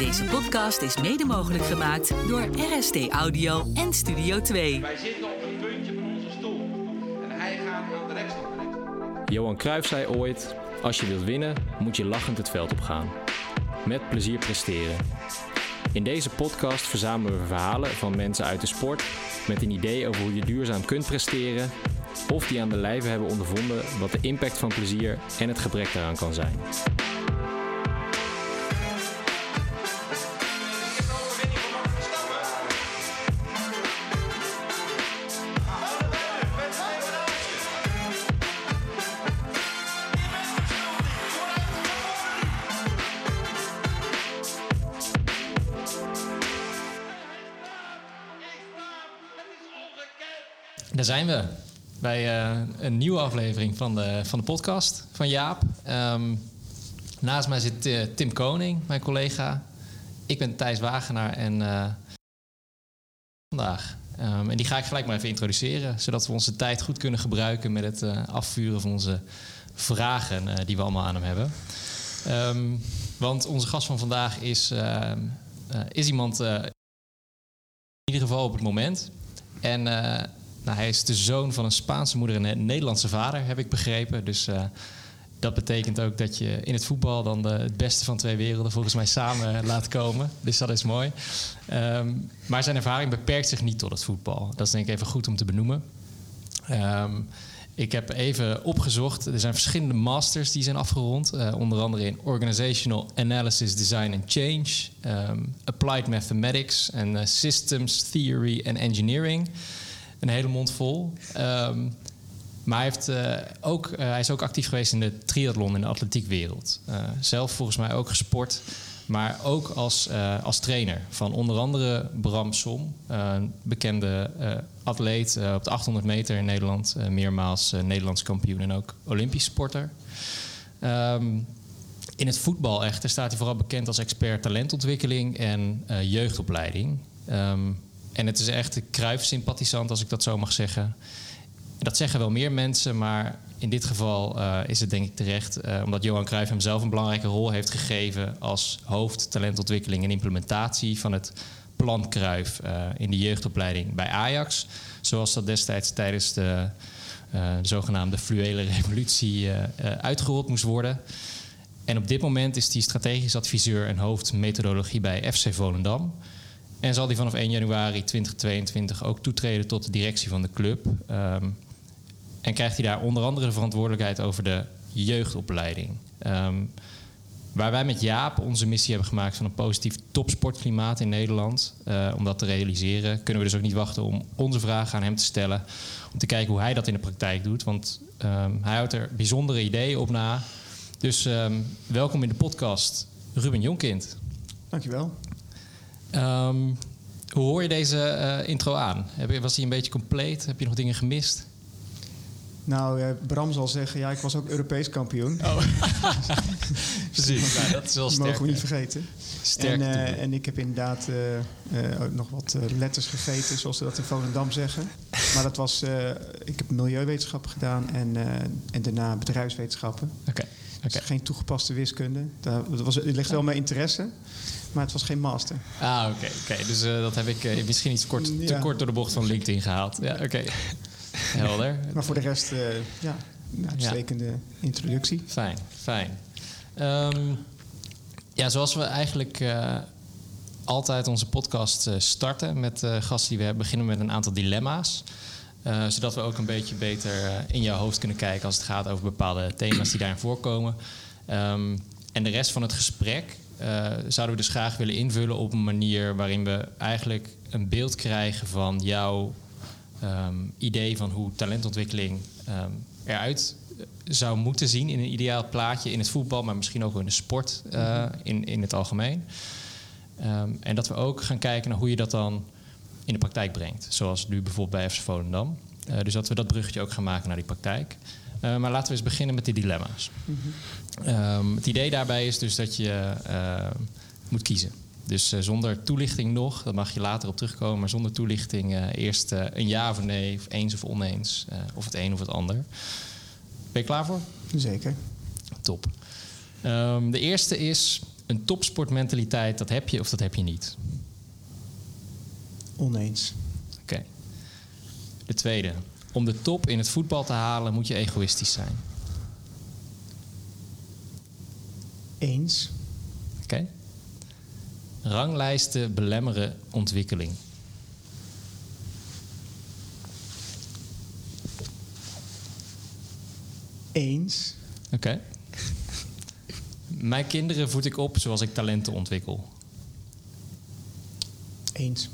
Deze podcast is mede mogelijk gemaakt door RST Audio en Studio 2. Wij zitten op het puntje van onze stoel. En hij gaat aan de rechtskant. Johan Cruijff zei ooit: Als je wilt winnen, moet je lachend het veld opgaan. Met plezier presteren. In deze podcast verzamelen we verhalen van mensen uit de sport met een idee over hoe je duurzaam kunt presteren of die aan de lijve hebben ondervonden wat de impact van plezier en het gebrek daaraan kan zijn. Daar zijn we. Bij eh, een nieuwe aflevering van de, van de podcast van Jaap. Ehm, naast mij zit eh, Tim Koning, mijn collega. Ik ben Thijs Wagenaar en eh, vandaag. Ehm, en die ga ik gelijk maar even introduceren, zodat we onze tijd goed kunnen gebruiken met het afvuren van onze vragen die we allemaal aan hem hebben. Ehm, want onze gast van vandaag is, is iemand, in ieder geval op het moment. En nou, hij is de zoon van een Spaanse moeder en een Nederlandse vader, heb ik begrepen. Dus uh, dat betekent ook dat je in het voetbal dan de, het beste van twee werelden volgens mij samen laat komen. Dus dat is mooi. Um, maar zijn ervaring beperkt zich niet tot het voetbal. Dat is denk ik even goed om te benoemen. Um, ik heb even opgezocht. Er zijn verschillende masters die zijn afgerond. Uh, onder andere in Organizational Analysis, Design and Change, um, Applied Mathematics en Systems Theory and Engineering een hele mond vol. Um, maar hij, heeft, uh, ook, uh, hij is ook actief geweest in de triathlon in de atletiekwereld. Uh, zelf volgens mij ook gesport, maar ook als, als trainer van onder andere Bram Som, een bekende atleet op de 800 meter in Nederland, meermaals Nederlands kampioen en ook Olympisch sporter. Um, in het voetbal echter staat hij vooral bekend als expert talentontwikkeling en jeugdopleiding. Um, en het is echt Kruif-sympathisant, als ik dat zo mag zeggen. Dat zeggen wel meer mensen, maar in dit geval uh, is het denk ik terecht. Uh, omdat Johan Cruijff hem zelf een belangrijke rol heeft gegeven... als hoofd talentontwikkeling en implementatie van het plan Cruijff... Uh, in de jeugdopleiding bij Ajax. Zoals dat destijds tijdens de, de zogenaamde fluwele revolutie uitgerold moest worden. En op dit moment is hij strategisch adviseur en hoofd methodologie bij FC Volendam... En zal hij vanaf 1 januari 2022 ook toetreden tot de directie van de club. Um, en krijgt hij daar onder andere de verantwoordelijkheid over de jeugdopleiding. Um, waar wij met Jaap onze missie hebben gemaakt van een positief topsportklimaat in Nederland. Uh, om dat te realiseren, kunnen we dus ook niet wachten om onze vragen aan hem te stellen. Om te kijken hoe hij dat in de praktijk doet. Want um, hij houdt er bijzondere ideeën op na. Dus welkom in de podcast, Ruben Jonkind. Dankjewel. Um, hoe hoor je deze uh, intro aan? Was die een beetje compleet? Heb je nog dingen gemist? Nou, Bram zal zeggen, ja, ik was ook Europees kampioen. Oh. Precies, nou, dat is wel sterk. Mogen we niet vergeten. Sterk en, uh, en ik heb inderdaad nog wat letters gegeten, zoals ze dat in Volendam zeggen. Maar dat was, ik heb milieuwetenschappen gedaan en, en daarna bedrijfswetenschappen. Oké. Okay. Okay. Dus geen toegepaste wiskunde. Dat, was, het ligt wel mijn interesse, maar het was geen master. Ah, oké. Okay, okay. Dus uh, dat heb ik uh, misschien iets kort, ja. te kort door de bocht van LinkedIn gehaald. Ja, oké. Okay. Helder. maar voor de rest, uh, ja, een uitstekende ja. introductie. Fijn, fijn. Um, ja, zoals we eigenlijk altijd onze podcast starten met gasten die we hebben, beginnen met een aantal dilemma's. Uh, zodat we ook een beetje beter uh, in jouw hoofd kunnen kijken als het gaat over bepaalde thema's die daarin voorkomen. Um, en de rest van het gesprek zouden we dus graag willen invullen op een manier waarin we eigenlijk een beeld krijgen van jouw um, idee van hoe talentontwikkeling um, eruit zou moeten zien in een ideaal plaatje in het voetbal, maar misschien ook in de sport in, in het algemeen. en dat we ook gaan kijken naar hoe je dat dan in de praktijk brengt. Zoals nu bijvoorbeeld bij FC Volendam. Uh, dus dat we dat bruggetje ook gaan maken naar die praktijk. Uh, maar laten we eens beginnen met die dilemma's. Mm -hmm. um, het idee daarbij is dus dat je uh, moet kiezen. Dus zonder toelichting nog, daar mag je later op terugkomen, maar zonder toelichting eerst een ja of nee, of eens of oneens, of het een of het ander. Ben je klaar voor? Zeker. Top. Um, de eerste is: een topsportmentaliteit, dat heb je of dat heb je niet? Oneens. Oké. De tweede. Om de top in het voetbal te halen moet je egoïstisch zijn. Eens. Oké. Ranglijsten belemmeren ontwikkeling. Eens. Oké. Mijn kinderen voed ik op zoals ik talenten ontwikkel. Eens.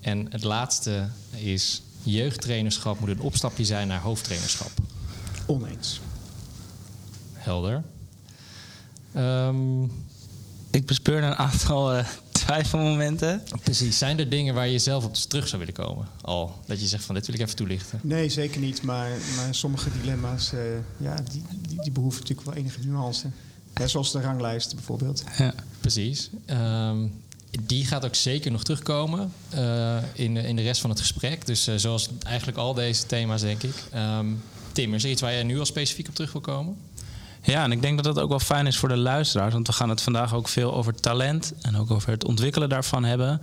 En het laatste is... jeugdtrainerschap moet een opstapje zijn naar hoofdtrainerschap. Oneens. Helder. Ehm, Ik bespeurde een aantal eh, twijfelmomenten. precies. Zijn er dingen waar je zelf op terug zou willen komen? Al. Dat je zegt van dit wil ik even toelichten. Nee, zeker niet. Maar, maar sommige dilemma's, eh, ja, die, die, die behoeven natuurlijk wel enige nuance. Ja, zoals de ranglijst bijvoorbeeld. Ja. Precies. Ehm, die gaat ook zeker nog terugkomen eh, in, de- in de rest van het gesprek. Dus eh, zoals eigenlijk al deze thema's, denk ik. Ehm, Tim, is er iets waar jij nu al specifiek op terug wil komen? ja, en ik denk dat dat ook wel fijn is voor de luisteraars. Want we gaan het vandaag ook veel over talent en ook over het ontwikkelen daarvan hebben.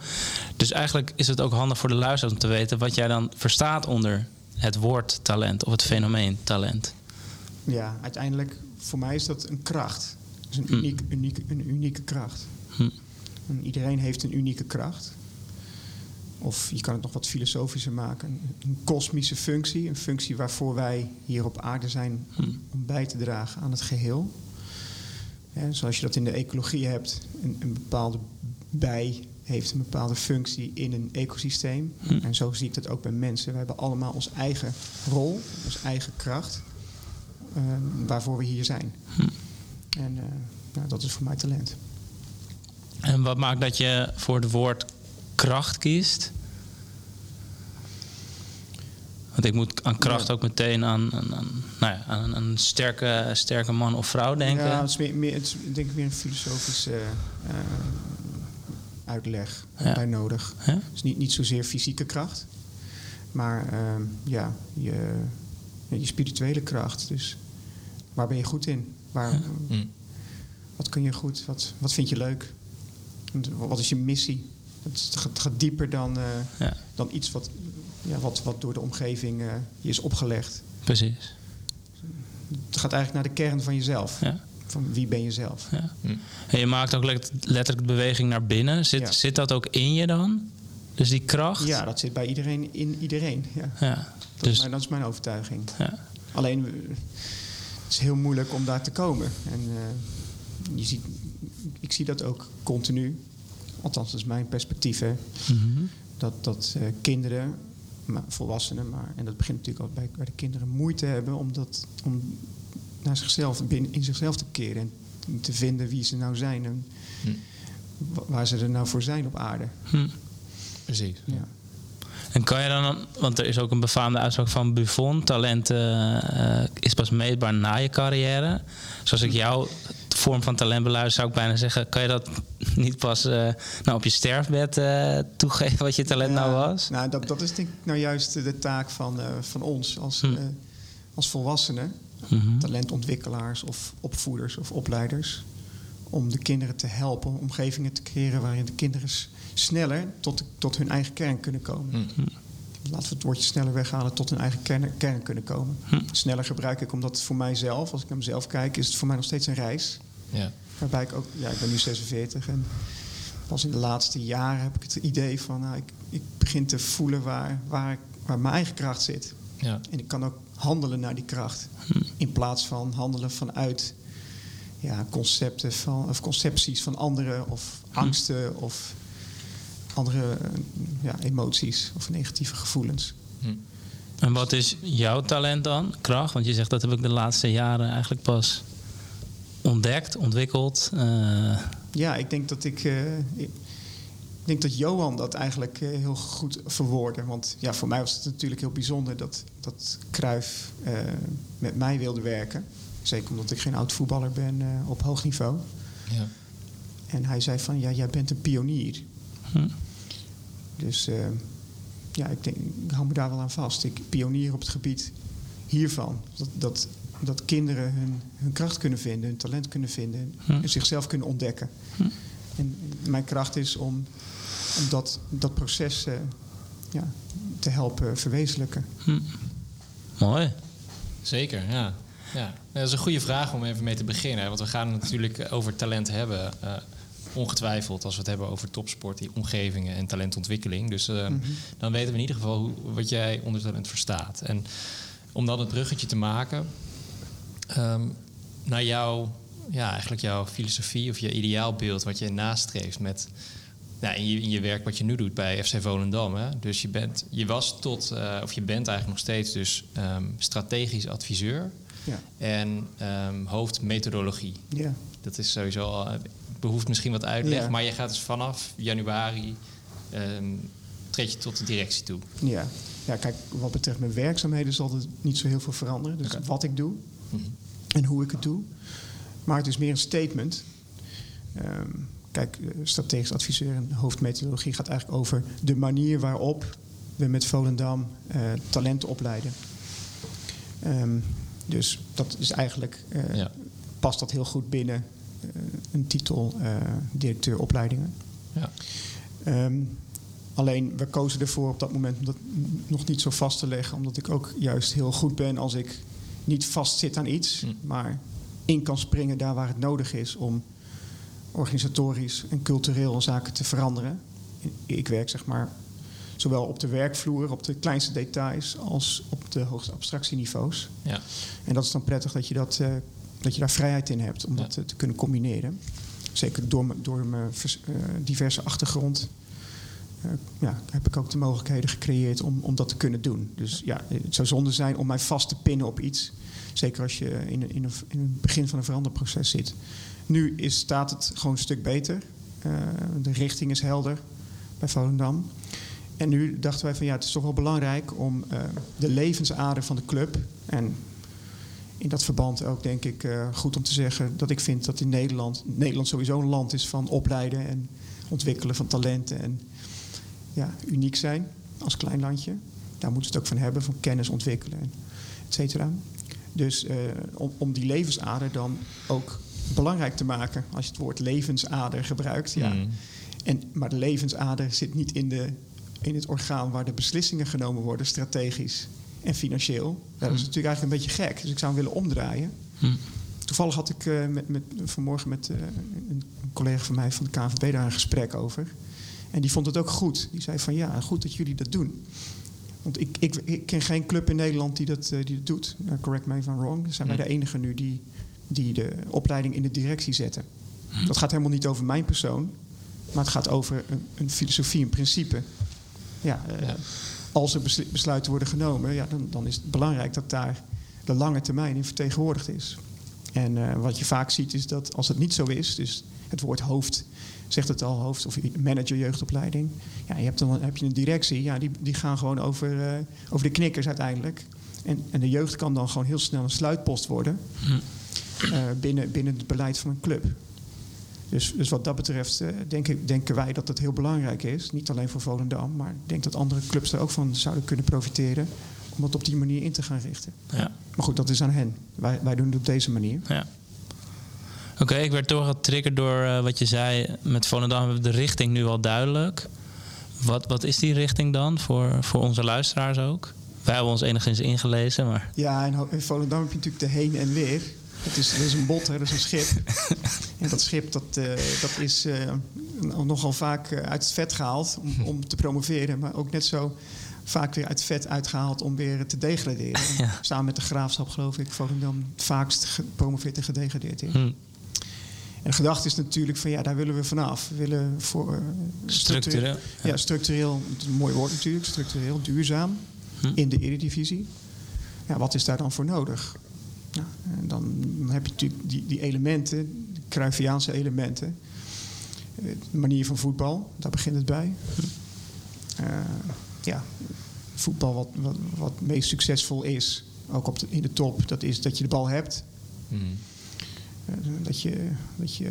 Dus eigenlijk is het ook handig voor de luisteraars om te weten wat jij dan verstaat onder het woord talent of het fenomeen talent. Ja, uiteindelijk, voor mij is dat een kracht. Is een, uniek, uniek, een unieke kracht. Hm. En iedereen heeft een unieke kracht. Of je kan het nog wat filosofischer maken. Een, kosmische functie. Een functie waarvoor wij hier op aarde zijn om, om bij te dragen aan het geheel. Zoals je dat in de ecologie hebt. Een, een bepaalde bij heeft een bepaalde functie in een ecosysteem. En zo zie ik dat ook bij mensen. We hebben allemaal onze eigen rol, onze eigen kracht. eh, waarvoor we hier zijn. En eh, nou, dat is voor mij talent. En wat maakt dat je voor het woord kracht kiest? Want ik moet aan kracht Ja. ook meteen aan, aan, aan, nou ja, aan een sterke, sterke man of vrouw denken. Ja, het is, meer, meer, het is denk ik weer een filosofische eh, eh, uitleg Ja. bij nodig. Ja? Dus niet, niet zozeer fysieke kracht, maar ehm, ja, je, je spirituele kracht. Dus waar ben je goed in? Waar, Hm. Wat kun je goed? Wat, wat vind je leuk? En Wat is je missie? Het gaat, het gaat dieper dan, eh, Ja, dan iets wat, ja, wat, wat door de omgeving eh, je is opgelegd. precies. Het gaat eigenlijk naar de kern van jezelf. Ja. Van wie ben je zelf? Ja. Hm. En je maakt ook let- letterlijk de beweging naar binnen. Zit, Ja. zit dat ook in je dan? Dus die kracht? Ja, dat zit bij iedereen in iedereen. Ja. Ja, Dat, Dus, is mijn, dat is mijn overtuiging. ja. Alleen, eh, het is heel moeilijk om daar te komen. En eh, je ziet, ik zie dat ook continu. Althans, dat is mijn perspectief. Hè. Mhm. Dat, dat eh, kinderen, maar volwassenen, maar, en dat begint natuurlijk al bij, bij de kinderen, moeite hebben om, dat, om naar zichzelf, binnen, in zichzelf te keren. En te vinden wie ze nou zijn en Hm. wa- waar ze er nou voor zijn op aarde. Hm. Precies. Ja. En kan je dan, want er is ook een befaamde uitspraak van Buffon: talent eh, eh, is pas meetbaar na je carrière. Zoals ik jouw vorm van talent beluister, zou ik bijna zeggen: kan je dat niet pas eh, nou, op je sterfbed eh, toegeven wat je talent nou was? Nou, dat, dat is denk ik nou juist de taak van, eh, van ons als, Hm. eh, als volwassenen, Mhm. talentontwikkelaars of opvoeders of opleiders. Om de kinderen te helpen, omgevingen te creëren waarin de kinderen sneller tot, tot hun eigen kern kunnen komen. Hm. Laten we het woordje sneller weghalen, tot hun eigen kern, kern kunnen komen. Hm. Sneller gebruik ik omdat voor mijzelf, als ik naar mezelf kijk, is het voor mij nog steeds een reis. Ja. Waarbij ik ook, ja, ik ben nu 46 en pas in de laatste jaren heb ik het idee van, nou, ik, ik begin te voelen waar, waar, ik- waar mijn eigen kracht zit. Ja. En ik kan ook handelen naar die kracht. In plaats van handelen vanuit ja, concepten van, of concepties van anderen of angsten of andere ja, emoties of negatieve gevoelens. Hm. En wat is jouw talent dan? Kracht? Want je zegt dat heb ik de laatste jaren eigenlijk pas ontdekt, ontwikkeld. Eh, Ja, ik denk dat ik. eh, ik denk dat Johan dat eigenlijk eh, heel goed verwoordde. Want ja, voor mij was het natuurlijk heel bijzonder dat, dat Cruijff eh, met mij wilde werken. Zeker omdat ik geen oud voetballer ben eh, op hoog niveau. Ja. En hij zei van, ja, jij bent een pionier. Hm. Dus eh, ja, ik, denk, ik hou me daar wel aan vast. Ik pionier op het gebied hiervan. Dat, dat dat kinderen hun, hun kracht kunnen vinden, hun talent kunnen vinden Hm. en zichzelf kunnen ontdekken. En mijn kracht is om, om dat, dat proces eh, ja, te helpen verwezenlijken. Mooi. Zeker, ja. ja. Dat is een goede vraag om even mee te beginnen. Want we gaan het natuurlijk over talent hebben. eh, ongetwijfeld als we het hebben over topsport, die omgevingen en talentontwikkeling. Dus eh, dan weten we in ieder geval hoe, wat jij onder talent verstaat. En om dan het bruggetje te maken ehm, naar jouw, ja, eigenlijk jouw filosofie of je ideaalbeeld, wat je nastreeft met ja, in, je, in je werk wat je nu doet bij FC Volendam. Hè? Dus je, bent, je was tot, eh, of je bent eigenlijk nog steeds dus ehm, strategisch adviseur Ja, en ehm, hoofd methodologie. ja. Dat is sowieso al, eh, behoeft misschien wat uitleg, Ja. maar je gaat dus vanaf januari treed je tot de directie toe. Ja. ja, kijk, wat betreft mijn werkzaamheden zal er niet zo heel veel veranderen. Dus wat ik doe En hoe ik het doe. Maar het is meer een statement. Ehm, kijk, eh, strategisch adviseur en hoofdmethodologie gaat eigenlijk over de manier waarop we met Volendam eh talenten opleiden. Ehm, dus dat is eigenlijk, eh, Ja. past dat heel goed binnen een titel directeur opleidingen. Ja. Ehm, alleen we kozen ervoor op dat moment om dat nog niet zo vast te leggen, omdat ik ook juist heel goed ben als ik niet vast zit aan iets, Hm. maar in kan springen daar waar het nodig is om organisatorisch en cultureel zaken te veranderen. Ik werk zeg maar zowel op de werkvloer, op de kleinste details, als op de hoogste abstractieniveaus. Ja. En dat is dan prettig dat je, dat, eh, dat je daar vrijheid in hebt om Ja. dat te kunnen combineren. Zeker door, door mijn eh, diverse achtergrond ja, heb ik ook de mogelijkheden gecreëerd om, om dat te kunnen doen. Dus ja, het zou zonde zijn om mij vast te pinnen op iets. Zeker als je in, in, een, in het begin van een veranderproces zit. Nu is, staat het gewoon een stuk beter. Eh, de richting is helder bij Volendam. En nu dachten wij van ja, het is toch wel belangrijk om eh, de levensader van de club. En in dat verband ook denk ik eh, goed om te zeggen dat ik vind dat in Nederland, Nederland sowieso een land is van opleiden en ontwikkelen van talenten en ja, uniek zijn als klein landje. Daar moeten ze het ook van hebben, van kennis ontwikkelen, en et cetera. Dus eh, om, om die levensader dan ook belangrijk te maken, als je het woord levensader gebruikt. Ja. Mhm. En, maar de levensader zit niet in, de, in het orgaan waar de beslissingen genomen worden, strategisch en financieel. Dat is natuurlijk eigenlijk een beetje gek. Dus ik zou hem willen omdraaien. Hm. Toevallig had ik eh, met, met, vanmorgen met eh, een collega van mij van de KNVB daar een gesprek over. En die vond het ook goed. Die zei van ja, goed dat jullie dat doen. Want ik, ik, ik ken geen club in Nederland die dat, eh, die dat doet. Nou, correct me if I'm wrong. Dan zijn wij Hm. de enige nu die, die de opleiding in de directie zetten. Dat gaat helemaal niet over mijn persoon. Maar het gaat over een, een filosofie, een principe. Ja, eh, Ja. Als er besluiten worden genomen, ja, dan, dan is het belangrijk dat daar de lange termijn in vertegenwoordigd is. En eh, wat je vaak ziet is dat als het niet zo is, dus het woord hoofd zegt het al, hoofd of manager jeugdopleiding. Ja, je hebt dan heb je een directie, ja, die, die gaan gewoon over, eh, over de knikkers uiteindelijk. En, en de jeugd kan dan gewoon heel snel een sluitpost worden eh, binnen, binnen het beleid van een club. Dus, dus wat dat betreft eh, denken, denken wij dat het heel belangrijk is. Niet alleen voor Volendam, maar ik denk dat andere clubs er ook van zouden kunnen profiteren. Om het op die manier in te gaan richten. Ja. Maar goed, dat is aan hen. Wij, wij doen het op deze manier. Ja. Oké, ik werd toch getriggerd door eh, wat je zei. Met Volendam hebben we de richting nu al duidelijk. Wat, wat is die richting dan voor, voor onze luisteraars ook? Wij hebben ons enigszins ingelezen, maar... Ja, en in Volendam heb je natuurlijk de heen en weer. Het is, dat is een bot, dat is een schip. en dat schip dat, eh, dat is eh, nogal vaak uit het vet gehaald om, om te promoveren. Maar ook net zo vaak weer uit het vet uitgehaald om weer te degraderen. Ja. Samen met de graafschap geloof ik Volendam vaakst gepromoveerd en gedegradeerd in. Hm, En de gedachte is natuurlijk van ja, daar willen we vanaf. We willen voor eh, structureel. ja, structureel, het is een mooi woord natuurlijk, structureel, duurzaam Hm. in de Eredivisie. Ja, wat is daar dan voor nodig? Nou, en dan heb je natuurlijk die, die elementen, de Cruyffiaanse elementen. Eh, De manier van voetbal, daar begint het bij. Eh, ja, voetbal wat, wat, wat meest succesvol is, ook op de, in de top, dat is dat je de bal hebt. Mhm. Eh, dat je, dat je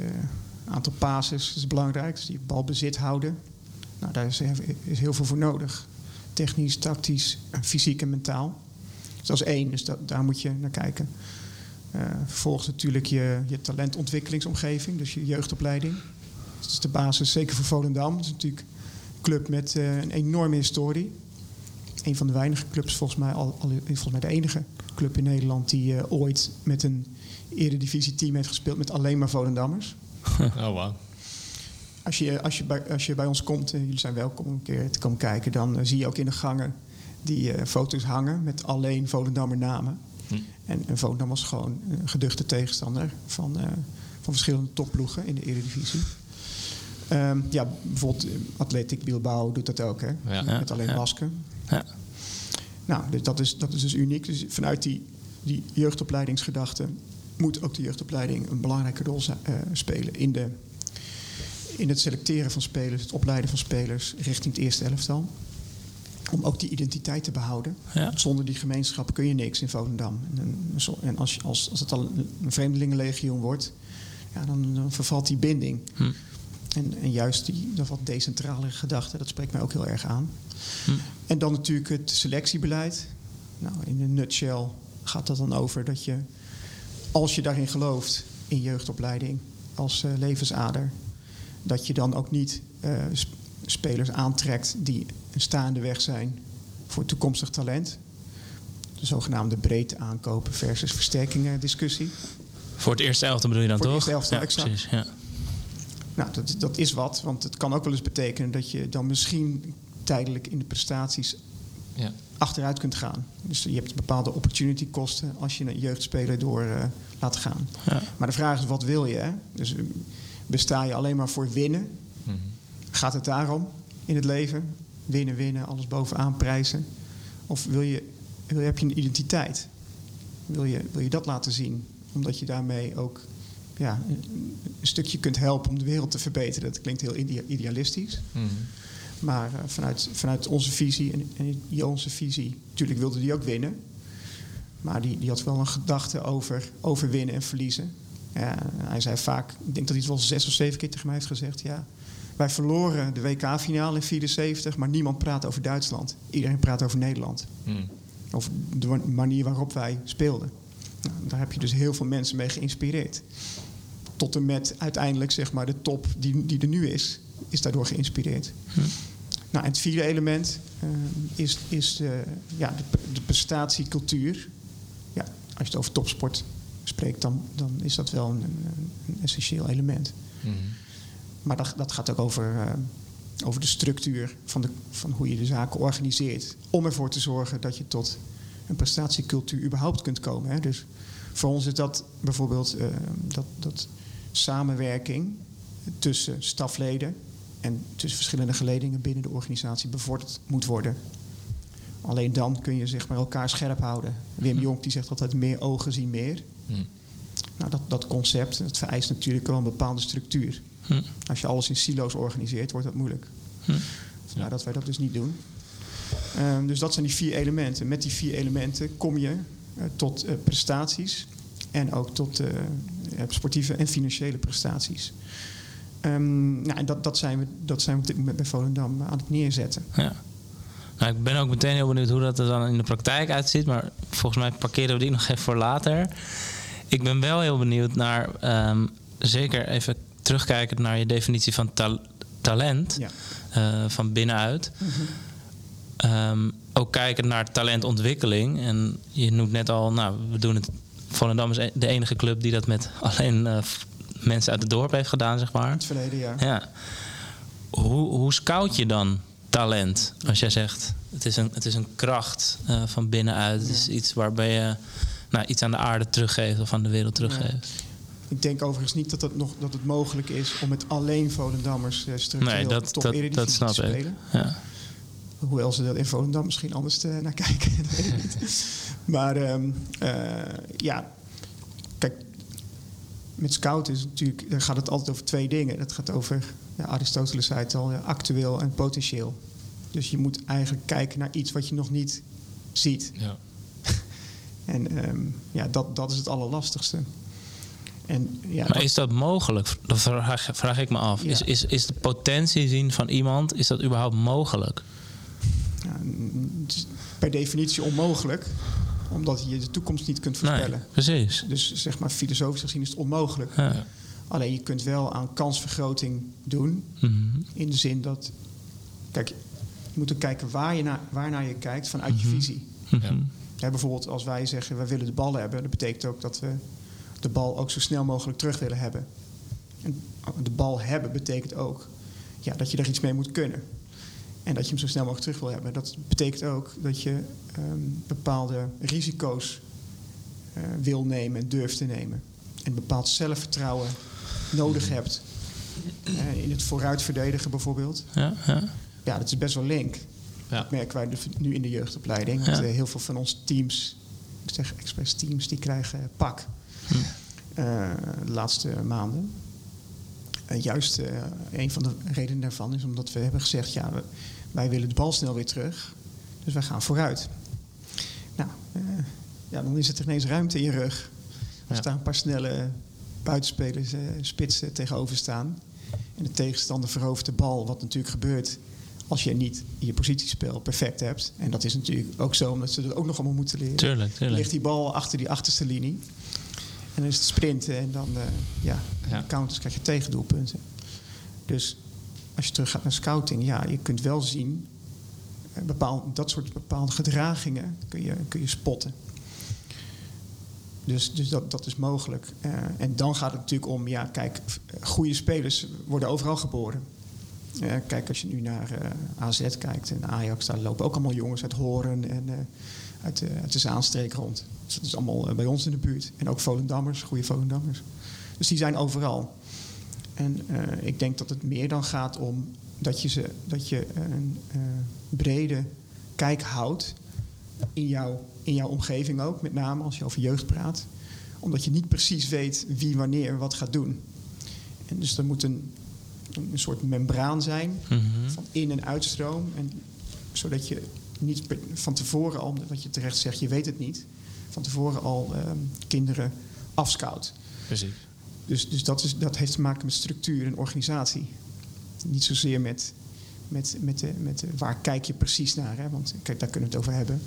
aantal passes is belangrijk, dus die bal bezit houden. Nou, daar is, is heel veel voor nodig. Technisch, tactisch, fysiek en mentaal. Dus dat is één, dus dat, daar moet je naar kijken. Eh, vervolgens natuurlijk je, je talentontwikkelingsomgeving, dus je jeugdopleiding. Dat is de basis, zeker voor Volendam. Het is natuurlijk een club met eh, een enorme historie. Een van de weinige clubs, volgens mij, al, al, volgens mij de enige club in Nederland die eh, ooit met een eredivisie-team heeft gespeeld met alleen maar Volendammers. Oh, wow. Als je, als je, bij, als je bij ons komt, en jullie zijn welkom om een keer te komen kijken, dan eh, zie je ook in de gangen die eh, foto's hangen met alleen Volendammer namen. Hm. En, en Volendam was gewoon een geduchte tegenstander van, eh, van verschillende topploegen in de Eredivisie. Ehm, ja, bijvoorbeeld eh, Athletic Bilbao doet dat ook, hè? Ja. met alleen Ja. Ja. Nou, dus dat, is, dat is dus uniek. Dus vanuit die, die jeugdopleidingsgedachte moet ook de jeugdopleiding een belangrijke rol eh, spelen in, de, in het selecteren van spelers, het opleiden van spelers richting het eerste elftal. Om ook die identiteit te behouden. Ja. Zonder die gemeenschap kun je niks in Volendam. En, als, als, als het al een, een vreemdelingenlegioen wordt, ja, dan, dan vervalt die binding. Hm. En, en juist die dat wat decentrale gedachte, dat spreekt mij ook heel erg aan. Hm. En dan natuurlijk het selectiebeleid. Nou, in een nutshell gaat dat dan over dat je, als je daarin gelooft, in jeugdopleiding als eh, levensader, dat je dan ook niet eh, sp- spelers aantrekt die een staande weg zijn voor toekomstig talent. De zogenaamde breedte aankopen versus versterkingen discussie. Voor het eerste elftal bedoel je dan Voor het toch? eerste elftal, ja, exact. precies. Ja. Nou, dat, dat is wat, want het kan ook wel eens betekenen dat je dan misschien tijdelijk in de prestaties Ja. achteruit kunt gaan. Dus je hebt bepaalde opportunity kosten als je een jeugdspeler door eh, laat gaan. Ja. Maar de vraag is, wat wil je? Hè? Dus eh, besta je alleen maar voor winnen? Mhm. Gaat het daarom in het leven? Winnen, winnen, alles bovenaan prijzen? Of wil je, wil je, heb je een identiteit? Wil je, wil je dat laten zien? Omdat je daarmee ook ja, een, een stukje kunt helpen om de wereld te verbeteren. Dat klinkt heel idea- idealistisch. Mhm. Maar eh, vanuit, vanuit onze visie en, en onze visie, natuurlijk wilde die ook winnen. Maar die, die had wel een gedachte over, over winnen en verliezen. Ja, hij zei vaak, ik denk dat hij het wel zes of zeven keer tegen mij heeft gezegd. Ja, wij verloren de WK-finale in 74, maar niemand praat over Duitsland. Iedereen praat over Nederland. Mhm. Over de manier waarop wij speelden. Nou, daar heb je dus heel veel mensen mee geïnspireerd. Tot en met uiteindelijk zeg maar, de top die, die er nu is, is daardoor geïnspireerd. Nou, en het vierde element eh, is, is de, ja, de, de prestatiecultuur. Ja, als je het over topsport spreekt, dan, dan is dat wel een, een, essentieel element. Mhm. Maar dat, dat gaat ook over, eh, over de structuur van, de, van hoe je de zaken organiseert. Om ervoor te zorgen dat je tot een prestatiecultuur überhaupt kunt komen. Hè. Dus voor ons is dat bijvoorbeeld eh, dat, dat samenwerking tussen stafleden en tussen verschillende geledingen binnen de organisatie bevorderd moet worden. Alleen dan kun je zeg maar, elkaar scherp houden. Wim Jonk die zegt altijd meer ogen zien meer. Mhm. Nou, dat, dat concept dat vereist natuurlijk wel een bepaalde structuur. Hm. Als je alles in silo's organiseert, wordt dat moeilijk. Hm. Vandaar dat wij dat dus niet doen. Ehm, dus dat zijn die vier elementen. Met die vier elementen kom je eh, tot eh, prestaties en ook tot eh, sportieve en financiële prestaties. Ehm, nou, dat, dat, zijn we, dat zijn we op dit moment bij Volendam aan het neerzetten. Ja. Nou, ik ben ook meteen heel benieuwd hoe dat er dan in de praktijk uitziet. Maar volgens mij parkeren we die nog even voor later. Ik ben wel heel benieuwd naar, ehm, zeker even terugkijkend naar je definitie van ta- talent. Ja. eh, van binnenuit. Ehm, ook kijkend naar talentontwikkeling. En je noemt net al, nou, we doen het. Volendam is e- de enige club die dat met alleen eh, f- mensen uit het dorp heeft gedaan, zeg maar. Het verleden jaar. Ja. Hoe, hoe scout je dan talent? Als jij zegt, het is een, het is een kracht eh, van binnenuit. Het is iets waarbij je nou, iets aan de aarde teruggeeft of aan de wereld teruggeeft. Ik denk overigens niet dat het, nog, dat het mogelijk is om met alleen Volendammers eh, structureel Nee, dat, top dat, Eredivisie dat snap te ik. spelen. Ja. Hoewel ze dat in Volendam misschien anders eh, naar kijken. dat weet ik niet. Maar ehm, eh, ja, met scout is natuurlijk, dan gaat het altijd over twee dingen. Dat gaat over, ja, Aristoteles zei het al, ja, actueel en potentieel. Dus je moet eigenlijk kijken naar iets wat je nog niet ziet. Ja. En ehm, ja, dat, dat is het allerlastigste. En, ja, Maar is dat mogelijk? Dat vraag, vraag ik me af. Ja. Is, is, is de potentie zien van iemand, is dat überhaupt mogelijk? Ja, per definitie onmogelijk. Omdat je de toekomst niet kunt voorspellen. Nee, precies. Dus zeg maar, filosofisch gezien is het onmogelijk. Ja. Alleen je kunt wel aan kansvergroting doen. Mhm. In de zin dat. Kijk, je moet ook kijken waar je naar, waarnaar je kijkt vanuit je visie. Mhm. Hè, bijvoorbeeld als wij zeggen we willen de bal hebben, dat betekent ook dat we de bal ook zo snel mogelijk terug willen hebben. En de bal hebben betekent ook ja, dat je er iets mee moet kunnen. En dat je hem zo snel mogelijk terug wil hebben. Dat betekent ook dat je ehm, bepaalde risico's eh, wil nemen en durft te nemen. En bepaald zelfvertrouwen nodig hebt. Eh, in het vooruitverdedigen bijvoorbeeld. Ja, ja. Ja, dat is best wel link. Ja. Dat merken wij nu in de jeugdopleiding. Ja. Want, eh, heel veel van onze teams, ik zeg expres teams, die krijgen pak. Eh, de laatste maanden. En juist eh, een van de redenen daarvan is omdat we hebben gezegd... ja, we- wij willen de bal snel weer terug. Dus wij gaan vooruit. Nou, eh, ja, dan is het ineens ruimte in je rug. Er Ja. staan een paar snelle buitenspelers, eh, spitsen tegenover staan. En de tegenstander verovert de bal, wat natuurlijk gebeurt als je niet je positiespel perfect hebt. En dat is natuurlijk ook zo, omdat ze dat ook nog allemaal moeten leren. Tuurlijk, tuurlijk. Ligt die bal achter die achterste linie. En dan is het sprinten en dan, eh, ja, counters krijg je tegendoelpunten. Dus als je terug gaat naar scouting, ja, je kunt wel zien, eh, dat soort bepaalde gedragingen kun je, kun je spotten. Dus, dus dat, dat is mogelijk. Eh, en dan gaat het natuurlijk om, ja, kijk, f- goede spelers worden overal geboren. Eh, kijk, als je nu naar eh, AZ kijkt en Ajax, daar lopen ook allemaal jongens uit Horen en eh, uit, de, Zaanstreek rond. Dus dat is allemaal eh, bij ons in de buurt. En ook Volendammers, goede Volendammers. Dus die zijn overal. En eh, ik denk dat het meer dan gaat om dat je, ze, dat je een eh, brede kijk houdt in jouw, in jouw omgeving ook, met name als je over jeugd praat. Omdat je niet precies weet wie wanneer wat gaat doen. En dus er moet een, een soort membraan zijn Mhm. van in- en uitstroom. En, zodat je niet van tevoren al, wat je terecht zegt, je weet het niet, van tevoren al ehm, kinderen afscout. Precies. Dus, dus dat, is, dat heeft te maken met structuur en organisatie. Niet zozeer met, met, met, de, met waar kijk je precies naar. Hè? Want kijk, daar kunnen we het over hebben.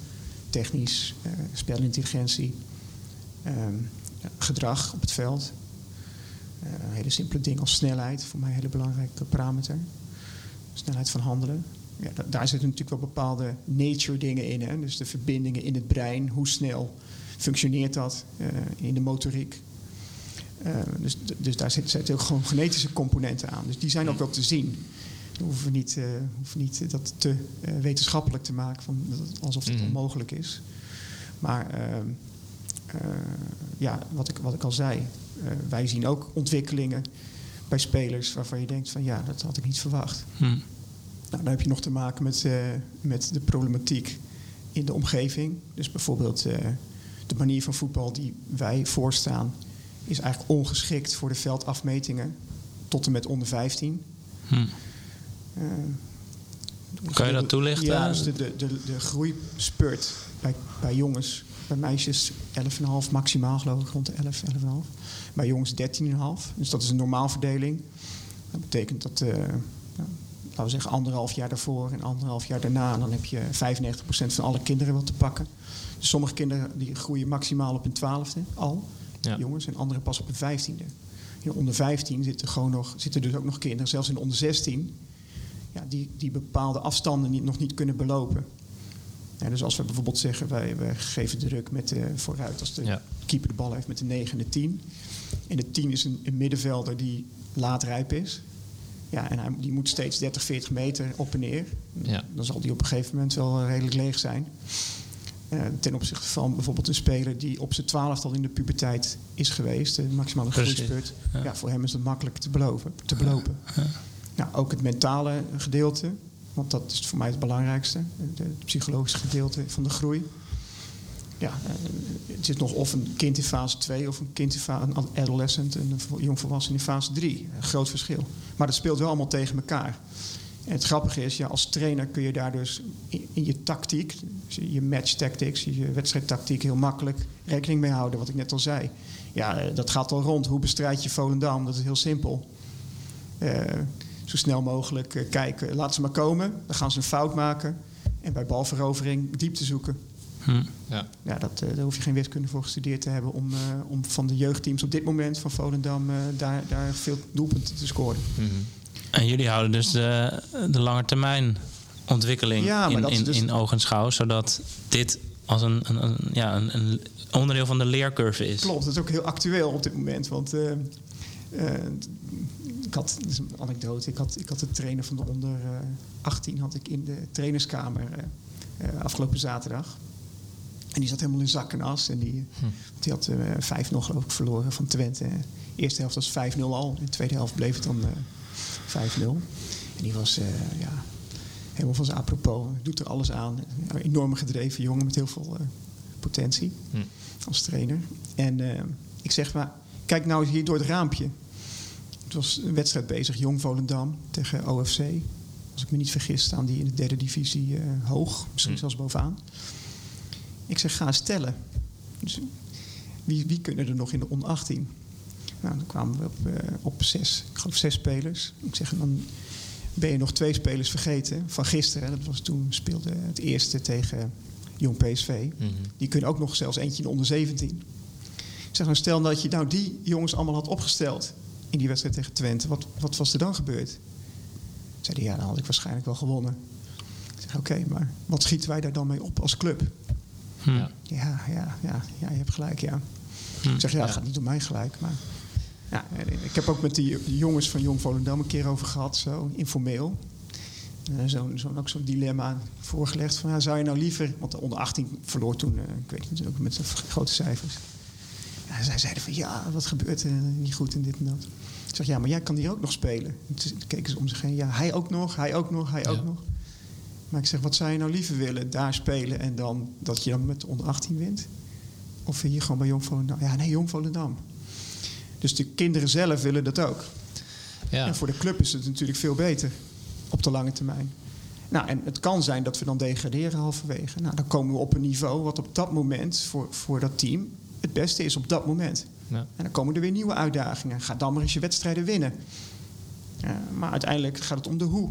Technisch, eh, spelintelligentie, ehm, gedrag op het veld. Een hele simpele ding als snelheid, voor mij een hele belangrijke parameter. Snelheid van handelen. Ja, da- daar zitten natuurlijk wel bepaalde nature dingen in. Hè? Dus de verbindingen in het brein, hoe snel functioneert dat eh, in de motoriek. Eh, dus, dus daar zit- zitten ook gewoon genetische componenten aan. Dus die zijn ook wel te zien. We hoeven niet, eh, hoeven niet dat te eh, wetenschappelijk te maken, van, alsof het Mhm. onmogelijk is. Maar ja, wat ik, wat ik al zei, wij zien ook ontwikkelingen bij spelers waarvan je denkt van ja, dat had ik niet verwacht. Hm. Nou, dan heb je nog te maken met, met de problematiek in de omgeving. Dus bijvoorbeeld de manier van voetbal die wij voorstaan... is eigenlijk ongeschikt voor de veldafmetingen tot en met onder 15. Hm. Eh, Kan je dat toelichten? Ja, dus de, de, de, de groeispurt bij, bij jongens, bij meisjes 11,5 maximaal geloof ik, rond de 11, 11,5. Bij jongens 13,5. Dus dat is een normaalverdeling. Dat betekent dat, eh, nou, laten we zeggen, anderhalf jaar daarvoor en anderhalf jaar daarna... dan heb je 95% van alle kinderen wel te pakken. Dus sommige kinderen die groeien maximaal op hun twaalfde al, Ja. jongens, en andere pas op hun vijftiende. In onder 15 zitten, gewoon nog, zitten dus ook nog kinderen, zelfs in onder 16 ja, die, die bepaalde afstanden niet, nog niet kunnen belopen. Ja, dus als we bijvoorbeeld zeggen, wij, wij geven druk met de vooruit als de Ja. keeper de bal heeft met de 9 en de 10. En de 10 is een, een middenvelder die laatrijp is. Ja, en hij, die moet steeds 30, 40 meter op en neer. Ja. Dan zal die op een gegeven moment wel redelijk leeg zijn. Eh, ten opzichte van bijvoorbeeld een speler die op zijn twaalfde al in de puberteit is geweest, de maximale groeispurt. ja. Ja. voor hem is het makkelijk te beloven. Te belopen. Nou, ook het mentale gedeelte, want dat is voor mij het belangrijkste. Het psychologische gedeelte van de groei. Ja, eh, het is nog of een kind in fase 2 of een kind in fase, een adolescent, een jongvolwassene in fase 3. Een groot verschil. Maar dat speelt wel allemaal tegen elkaar. En het grappige is, ja, als trainer kun je daar dus in, in je tactiek, dus je match tactics, je wedstrijdtactiek heel makkelijk rekening mee houden. Wat ik net al zei. Ja, eh, dat gaat al rond. Hoe bestrijd je Volendam? Dat is heel simpel. Eh, zo snel mogelijk eh, kijken. Laat ze maar komen. Dan gaan ze een fout maken. En bij balverovering diepte zoeken. Hm. Ja. Ja, dat, daar hoef je geen wiskunde voor gestudeerd te hebben om, eh, om van de jeugdteams op dit moment van Volendam eh, daar, daar veel doelpunten te scoren. Mhm. En jullie houden dus de, de langetermijn ontwikkeling Ja, maar in, is in, dus- in ogenschouw, zodat dit als een, een, een- ja, een, een onderdeel van de leercurve is. Klopt, dat is ook heel actueel op dit moment. Want eh, eh, ik had, dit is een anekdote, ik had, ik had de trainer van de onder eh, 18 had ik in de trainerskamer eh, eh, afgelopen zaterdag. En die zat helemaal in zak en as. En die, want die had eh 5-0 geloof ik verloren van Twente. De eerste helft was 5-0 al. In de tweede helft bleef het dan eh 5-0. En die was eh, ja, helemaal van zijn apropos. Doet er alles aan. Een enorm gedreven jongen met heel veel eh, potentie Hm. als trainer. En eh, ik zeg maar, kijk nou hier door het raampje. Het was een wedstrijd bezig, Jong Volendam tegen OFC. Als ik me niet vergis, staan die in de derde divisie hoog, misschien Hm. zelfs bovenaan. Ik zeg, ga eens tellen. Dus, wie, wie kunnen er nog in de onder 18? Nou, dan kwamen we op, eh, op zes, ik geloof zes spelers. Ik zeg, dan ben je nog twee spelers vergeten van gisteren. Dat was toen speelde het eerste tegen Jong PSV. Mhm. Die kunnen ook nog zelfs eentje in de onder 17. Ik zeg nou, stel dat je nou die jongens allemaal had opgesteld in die wedstrijd tegen Twente. Wat, wat was er dan gebeurd? Zeiden ja, dan had ik waarschijnlijk wel gewonnen. Ik zeg oké, maar wat schieten wij daar dan mee op als club? Hm. Ja. Ja, ja, ja, ja je hebt gelijk, ja. Ik zeg ja, het gaat niet om mij gelijk, maar... Ja, ik heb ook met die jongens van Jong Volendam een keer over gehad, zo informeel. Zo'n zo'n ook zo'n dilemma voorgelegd. Van, ja, zou je nou liever... Want de onder 18 verloor toen, eh, ik weet niet, ook met de grote cijfers. Ja, zij zeiden van, ja, wat gebeurt er niet goed en dit en dat. Ik zeg, ja, maar jij kan hier ook nog spelen. En toen keken ze om zich heen. Ja, hij ook nog, hij ook nog, hij ook nog. Maar ik zeg, wat zou je nou liever willen? Daar spelen en dan dat je dan met de onder 18 wint? Of hier gewoon bij Jong Volendam? Ja, nee, Jong Volendam. Dus de kinderen zelf willen dat ook. Ja. En voor de club is het natuurlijk veel beter op de lange termijn. Nou, en het kan zijn dat we dan degraderen halverwege. Nou, dan komen we op een niveau wat op dat moment voor, voor dat team het beste is op dat moment. Ja. En dan komen er weer nieuwe uitdagingen. Ga dan maar eens je wedstrijden winnen. Maar uiteindelijk gaat het om de hoe.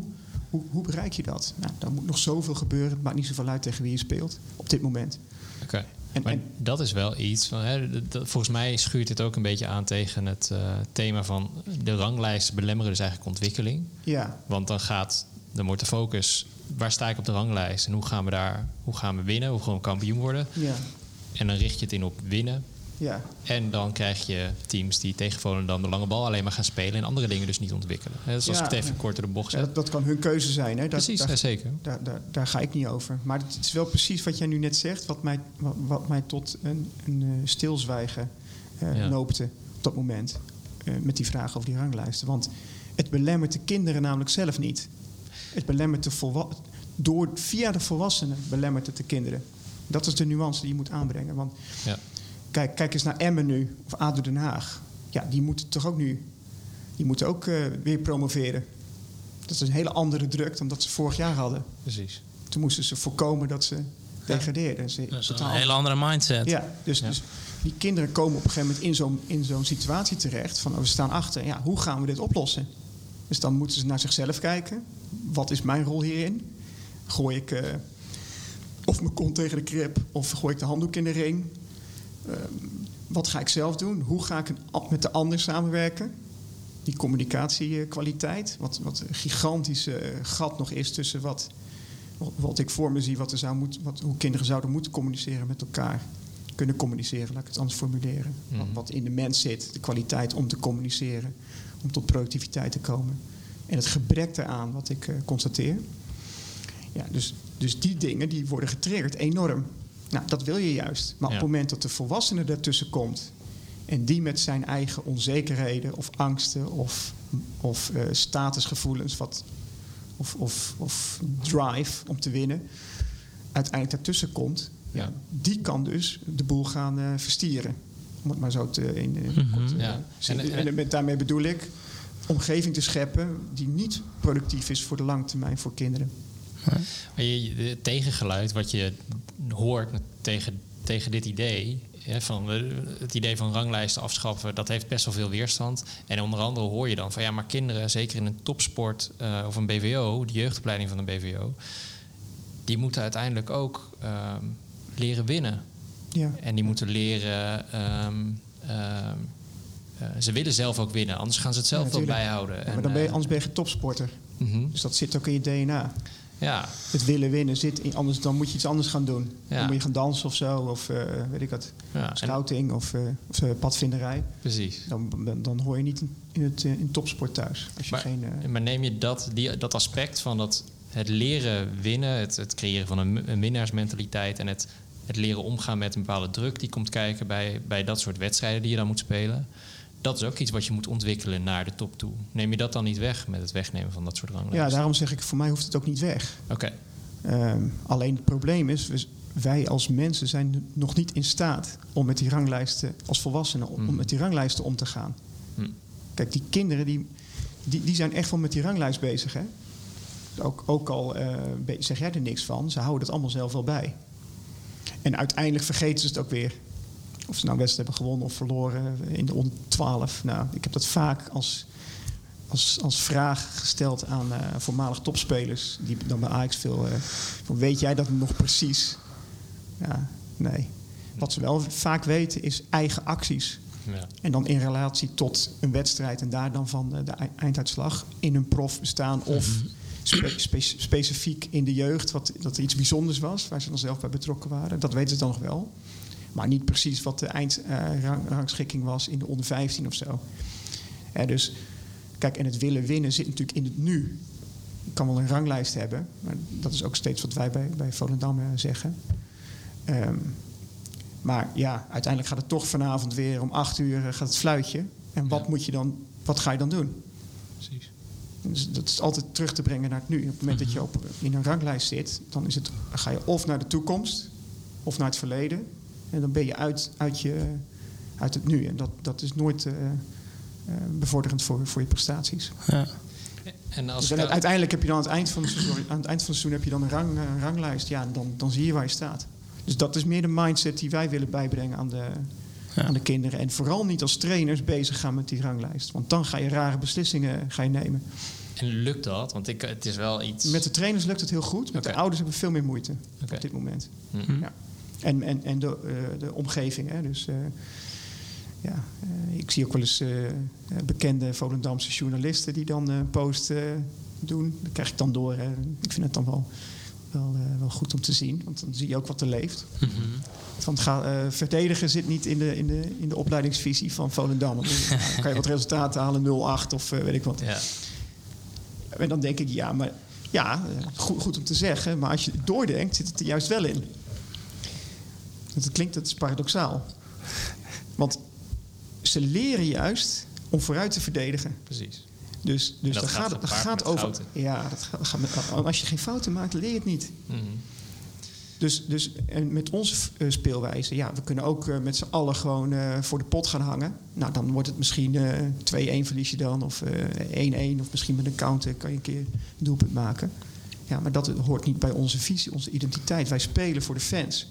Hoe, hoe bereik je dat? Nou, dan moet nog zoveel gebeuren. Het maakt niet zoveel uit tegen wie je speelt op dit moment. Oké. En- maar en- dat is wel iets. Van, hè, dat- volgens mij schuurt dit ook een beetje aan tegen het eh, thema van de ranglijsten belemmeren dus eigenlijk ontwikkeling. Ja, Want dan gaat, dan wordt de focus, waar sta ik op de ranglijst en hoe gaan we daar, hoe gaan we winnen, hoe gaan we kampioen worden. ja, En dan richt je het in op winnen. Ja. En dan krijg je teams die tegen Volendam de lange bal alleen maar gaan spelen en andere dingen dus niet ontwikkelen. Hè, Dus als Ja, ik het even ja. kort door de bocht Ja, zet. dat, dat kan hun keuze zijn. Hè? Daar, Precies, daar, zeker. Daar, daar, daar ga ik niet over. Maar het is wel precies wat jij nu net zegt, wat mij, wat, wat mij tot een, een eh, stilzwijgen Ja. noopte op dat moment. eh, met die vraag over die ranglijsten. Want het belemmert de kinderen namelijk zelf niet. Het belemmert de door Via de volwassenen belemmert het de kinderen. Dat is de nuance die je moet aanbrengen. Want Ja. Kijk, kijk eens naar Emmen nu, of ADO Den Haag. Ja, die moeten toch ook nu... Die moeten ook eh, weer promoveren. Dat is een hele andere druk dan dat ze vorig jaar hadden. Precies. Toen moesten ze voorkomen dat ze degradeerden. Ze Dat is een hele andere mindset. Ja, dus, Ja. dus die kinderen komen op een gegeven moment in zo'n, in zo'n situatie terecht. Van oh, we staan achter. Ja, hoe gaan we dit oplossen? Dus dan moeten ze naar zichzelf kijken. Wat is mijn rol hierin? Gooi ik eh, of mijn kont tegen de krip of gooi ik de handdoek in de ring? Ehm, wat ga ik zelf doen? Hoe ga ik met de ander samenwerken? Die communicatiekwaliteit, wat, wat een gigantische eh, gat nog is tussen wat, wat ik voor me zie, wat er zou moeten, wat, hoe kinderen zouden moeten communiceren met elkaar. Kunnen communiceren, laat ik het anders formuleren. wat, Mhm. wat in de mens zit, de kwaliteit om te communiceren, om tot productiviteit te komen. En het gebrek daaraan, wat ik eh, constateer. Ja, dus, dus die dingen die worden getriggerd enorm. Nou, dat wil je juist. Maar Ja. op het moment dat de volwassene ertussen komt... en die met zijn eigen onzekerheden of angsten of, of eh, statusgevoelens... Wat, of, of, of drive om te winnen, uiteindelijk daartussen komt... Ja. Ja. die kan dus de boel gaan eh, verstieren. Om het maar zo te... In, in Mhm. eh, Ja. zeggen. En- En, en- met, daarmee bedoel ik omgeving te scheppen... die niet productief is voor de lange termijn voor kinderen. Maar je, het tegengeluid wat je hoort tegen, tegen dit idee, hè, van eh, het idee van ranglijsten afschaffen, dat heeft best wel veel weerstand. En onder andere hoor je dan van ja, maar kinderen, zeker in een topsport eh, of een BVO, de jeugdopleiding van een BVO, die moeten uiteindelijk ook ehm, leren winnen. Ja. En die moeten leren. ehm, ehm, eh, ze willen zelf ook winnen, anders gaan ze het zelf Ja, wel bijhouden. Ja, En, maar dan ben je, anders ben je geen topsporter. mhm. Dus dat zit ook in je DNA. Ja, Het willen winnen zit in, anders dan moet je iets anders gaan doen. Ja. Dan moet je gaan dansen of zo, of eh, weet ik wat, ja en- scouting of, eh, of eh, padvinderij. precies. Dan, dan, hoor je niet in, het in topsport thuis. Als je Maar, geen, maar neem je dat, die, dat aspect van dat het leren winnen, het, het creëren van een, een winnaarsmentaliteit en het, het leren omgaan met een bepaalde druk die komt kijken bij, bij dat soort wedstrijden die je dan moet spelen. Dat is ook iets wat je moet ontwikkelen naar de top toe. Neem je dat dan niet weg met het wegnemen van dat soort ranglijsten? ja, daarom zeg ik, voor mij hoeft het ook niet weg. Oké, Ehm, alleen het probleem is, we- wij als mensen zijn nog niet in staat om met die ranglijsten, als volwassenen, om Mhm. met die ranglijsten om te gaan. Hm. Kijk, die kinderen die, die, die zijn echt wel met die ranglijst bezig. Hè? Ook, ook al eh, zeg jij er niks van, ze houden het allemaal zelf wel bij. En uiteindelijk vergeten ze het ook weer. Of ze nou wedstrijd hebben gewonnen of verloren in de onder 12. Nou, ik heb dat vaak als, als, als vraag gesteld aan eh, voormalig topspelers. Die dan bij Ajax veel... eh, van, weet jij dat nog precies? Ja, nee. Wat ze wel vaak weten is eigen acties. ja. En dan in relatie tot een wedstrijd en daar dan van eh, de ei- einduitslag in een prof bestaan of spe- spe- specifiek in de jeugd, wat, dat er iets bijzonders was, waar ze dan zelf bij betrokken waren. Dat weten ze dan nog wel. Maar niet precies wat de eindrangschikking was in de onder 15 of zo. Hè, dus kijk, en het willen winnen zit natuurlijk in het nu. Je kan wel een ranglijst hebben, maar dat is ook steeds wat wij bij, bij Volendam eh, zeggen. Ehm, maar ja, uiteindelijk gaat het toch vanavond weer om acht uur eh, gaat het fluitje. En wat Ja. moet je dan, wat ga je dan doen? precies. Dus dat is altijd terug te brengen naar het nu. Op het moment dat je op, in een ranglijst zit, dan, is het, dan ga je of naar de toekomst of naar het verleden. En dan ben je uit, uit, je, uit het nu. En dat, dat is nooit eh, eh, bevorderend voor, voor je prestaties. Ja. En als Dus uiteindelijk heb je dan aan het eind van het seizoen, aan het eind van het seizoen heb je dan een, rang, eh, een ranglijst. Ja, dan, dan zie je waar je staat. Dus dat is meer de mindset die wij willen bijbrengen aan de, Ja. aan de kinderen. En vooral niet als trainers bezig gaan met die ranglijst. Want dan ga je rare beslissingen ga je nemen. en lukt dat? Want ik, het is wel iets. Met de trainers lukt het heel goed. Met de ouders hebben we veel meer moeite op dit moment. Hm. Ja. En, en, en de, eh, de omgeving. Hè. Dus, eh, ja, eh, ik zie ook wel eens bekende Volendamse journalisten die dan een post doen. Dat krijg ik dan door. Hè. Ik vind het dan wel, wel, wel goed om te zien. Want dan zie je ook wat er leeft. Van ga, verdedigen zit niet in de, in, de, in de opleidingsvisie van Volendam. Dan kan je wat resultaten halen, 0-8 of weet ik wat. Ja. En dan denk ik, ja, maar ja, goed, goed om te zeggen. Maar als je doordenkt, zit het er juist wel in. Want het klinkt, is paradoxaal. Want ze leren juist om vooruit te verdedigen. Precies. Dus, dus dat dat gaat gaat, dat gaat over. fouten. Ja, dat gaat, gaat met, als je geen fouten maakt, leer je het niet. Mhm. Dus, dus en met onze eh, speelwijze, ja, we kunnen ook eh, met z'n allen gewoon eh, voor de pot gaan hangen. Nou, dan wordt het misschien eh 2-1 verlies je dan, of eh 1-1, of misschien met een counter kan je een keer een doelpunt maken. Ja, maar dat hoort niet bij onze visie, onze identiteit. Wij spelen voor de fans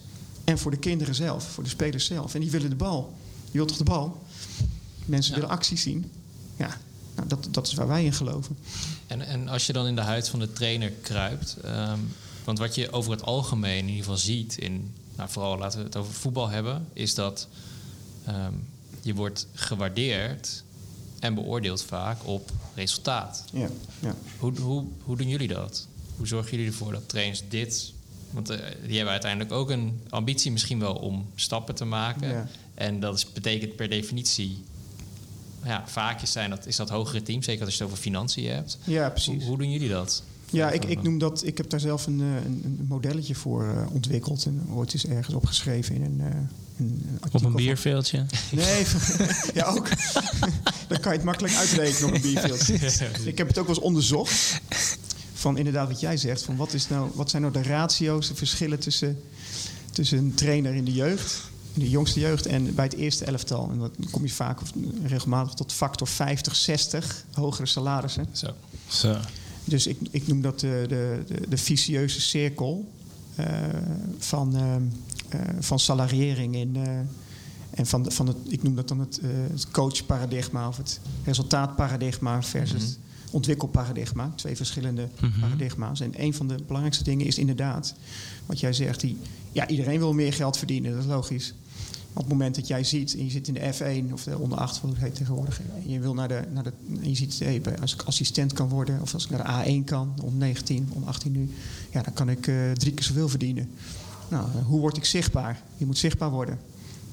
en voor de kinderen zelf, voor de spelers zelf. En die willen de bal. Je wilt toch de bal? Mensen Ja. willen actie zien. Ja, nou, dat, dat is waar wij in geloven. En, en als je dan in de huid van de trainer kruipt, ehm, want wat je over het algemeen in ieder geval ziet, in, nou, vooral laten we het over voetbal hebben, is dat ehm, je wordt gewaardeerd en beoordeeld vaak op resultaat. Ja, ja. Hoe, hoe, hoe doen jullie dat? Hoe zorgen jullie ervoor dat trainers dit... Want eh, die hebben uiteindelijk ook een ambitie misschien wel om stappen te maken. Ja. En dat is, betekent per definitie... Ja, vaak is, zijn dat, is dat hogere team, zeker als je het over financiën hebt. ja Hoe, precies. hoe doen jullie dat? Ja, ik, ik noem dat. Ik heb daar zelf een, eh, een, een modelletje voor eh, ontwikkeld en ooit is ergens opgeschreven in een, eh, een, Op een van- bierveeltje. Nee, ja ook. Dan kan je het makkelijk uitrekenen op een bierveeld. ik heb het ook wel eens onderzocht. Van inderdaad wat jij zegt. Van wat, is nou, wat zijn nou de ratio's, de verschillen tussen, tussen een trainer in de jeugd, in de jongste jeugd en bij het eerste elftal. En dan kom je vaak of regelmatig tot factor 50, 60 hogere salarissen. Zo. Zo. Dus ik, ik noem dat de, de, de, de vicieuze cirkel eh, van, eh, van salariering in, eh, en van, de, van het, ik noem dat dan het, eh, het coachparadigma of het resultaatparadigma versus Mhm. Ontwikkelparadigma. Twee verschillende Mhm. paradigma's. En een van de belangrijkste dingen is inderdaad, wat jij zegt, die, ja, iedereen wil meer geld verdienen, dat is logisch. Op het moment dat jij ziet, en je zit in de F1 of de onder 8, hoe het heet tegenwoordig, en je wil naar de, naar de en je ziet, hey, als ik assistent kan worden, of als ik naar de A1 kan, onder 19, onder 18 nu, ja, dan kan ik eh, drie keer zoveel verdienen. Nou, eh, hoe word ik zichtbaar? Je moet zichtbaar worden.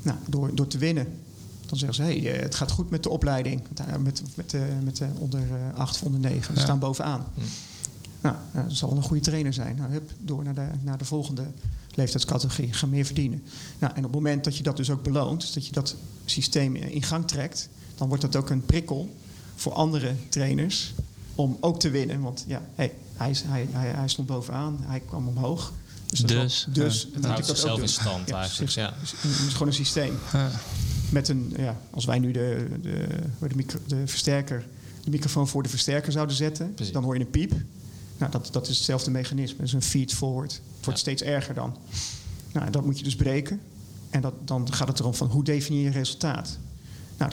Nou, door, door te winnen. Dan zeggen ze, hé, hey, eh, het gaat goed met de opleiding. Met, eh, met, met, de met de onder eh, 8 of onder 9. Ze Ja. staan bovenaan. Nou, eh, dat zal wel een goede trainer zijn. Nou, hup, door naar de, naar de volgende leeftijdscategorie. Ga meer verdienen. Nou, en op het moment dat je dat dus ook beloont, dus dat je dat systeem in gang trekt, dan wordt dat ook een prikkel voor andere trainers om ook te winnen. Want ja, hey, hij, is- hij, hij, hij stond bovenaan, hij kwam omhoog. dat is wel- Dus, dus dan Het houdt ik dat ook zichzelf in stand Ja, eigenlijk. Ja. Het is gewoon een systeem. Ja. Met een, ja, als wij nu de, de, de, micro, de versterker, de microfoon voor de versterker zouden zetten, Precies. dan hoor je een piep. Nou, dat, dat is hetzelfde mechanisme. Dat is een feed forward. Het wordt Ja. steeds erger dan. Nou, dat moet je dus breken. En dat, dan gaat het erom van hoe definieer je resultaat. Nou,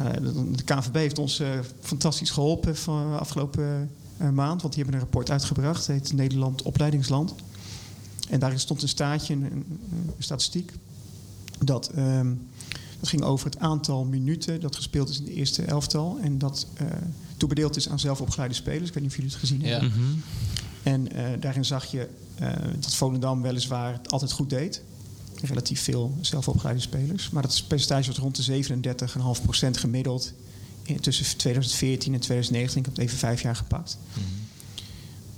de, KNVB heeft ons eh, fantastisch geholpen van afgelopen eh, maand. Want die hebben een rapport uitgebracht. Het heet Nederland Opleidingsland. En daarin stond een staatje, een, een, een statistiek. Dat, ehm, dat ging over het aantal minuten dat gespeeld is in de eerste elftal. En dat eh toebedeeld is aan zelfopgeleide spelers. Ik weet niet of jullie het gezien Ja. hebben. Mhm. En eh, daarin zag je eh, dat Volendam weliswaar het altijd goed deed. Relatief veel zelfopgeleide spelers. Maar dat percentage was rond de 37,5% gemiddeld tussen 2014 en 2019. Ik heb het even vijf jaar gepakt.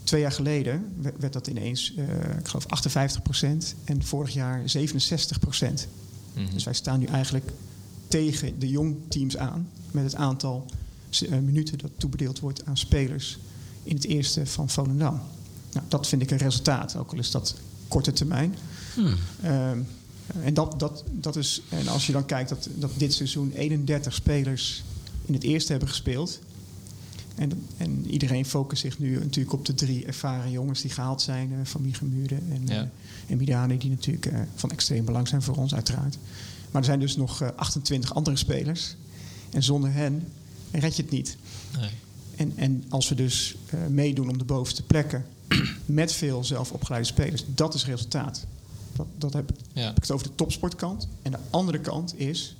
Twee jaar geleden werd, werd dat ineens, eh, ik geloof, 58% en vorig jaar 67%. Mhm. Dus wij staan nu eigenlijk tegen de jong teams aan met het aantal eh, minuten dat toebedeeld wordt aan spelers in het eerste van Volendam. Nou, dat vind ik een resultaat, ook al is dat korte termijn. Hmm. Ehm, en, dat, dat, dat is, en als je dan kijkt dat, dat dit seizoen 31 spelers in het eerste hebben gespeeld. En, en iedereen focust zich nu natuurlijk op de drie ervaren jongens die gehaald zijn. eh, van Migemuurde en, Ja. eh, en Midani, die natuurlijk eh, van extreem belang zijn voor ons uiteraard. Maar er zijn dus nog eh, 28 andere spelers. En zonder hen red je het niet. Nee. En, en als we dus meedoen om de bovenste plekken met veel zelfopgeleide spelers, dat is resultaat. Dat, dat heb, Ja. heb ik het over de topsportkant. En de andere kant is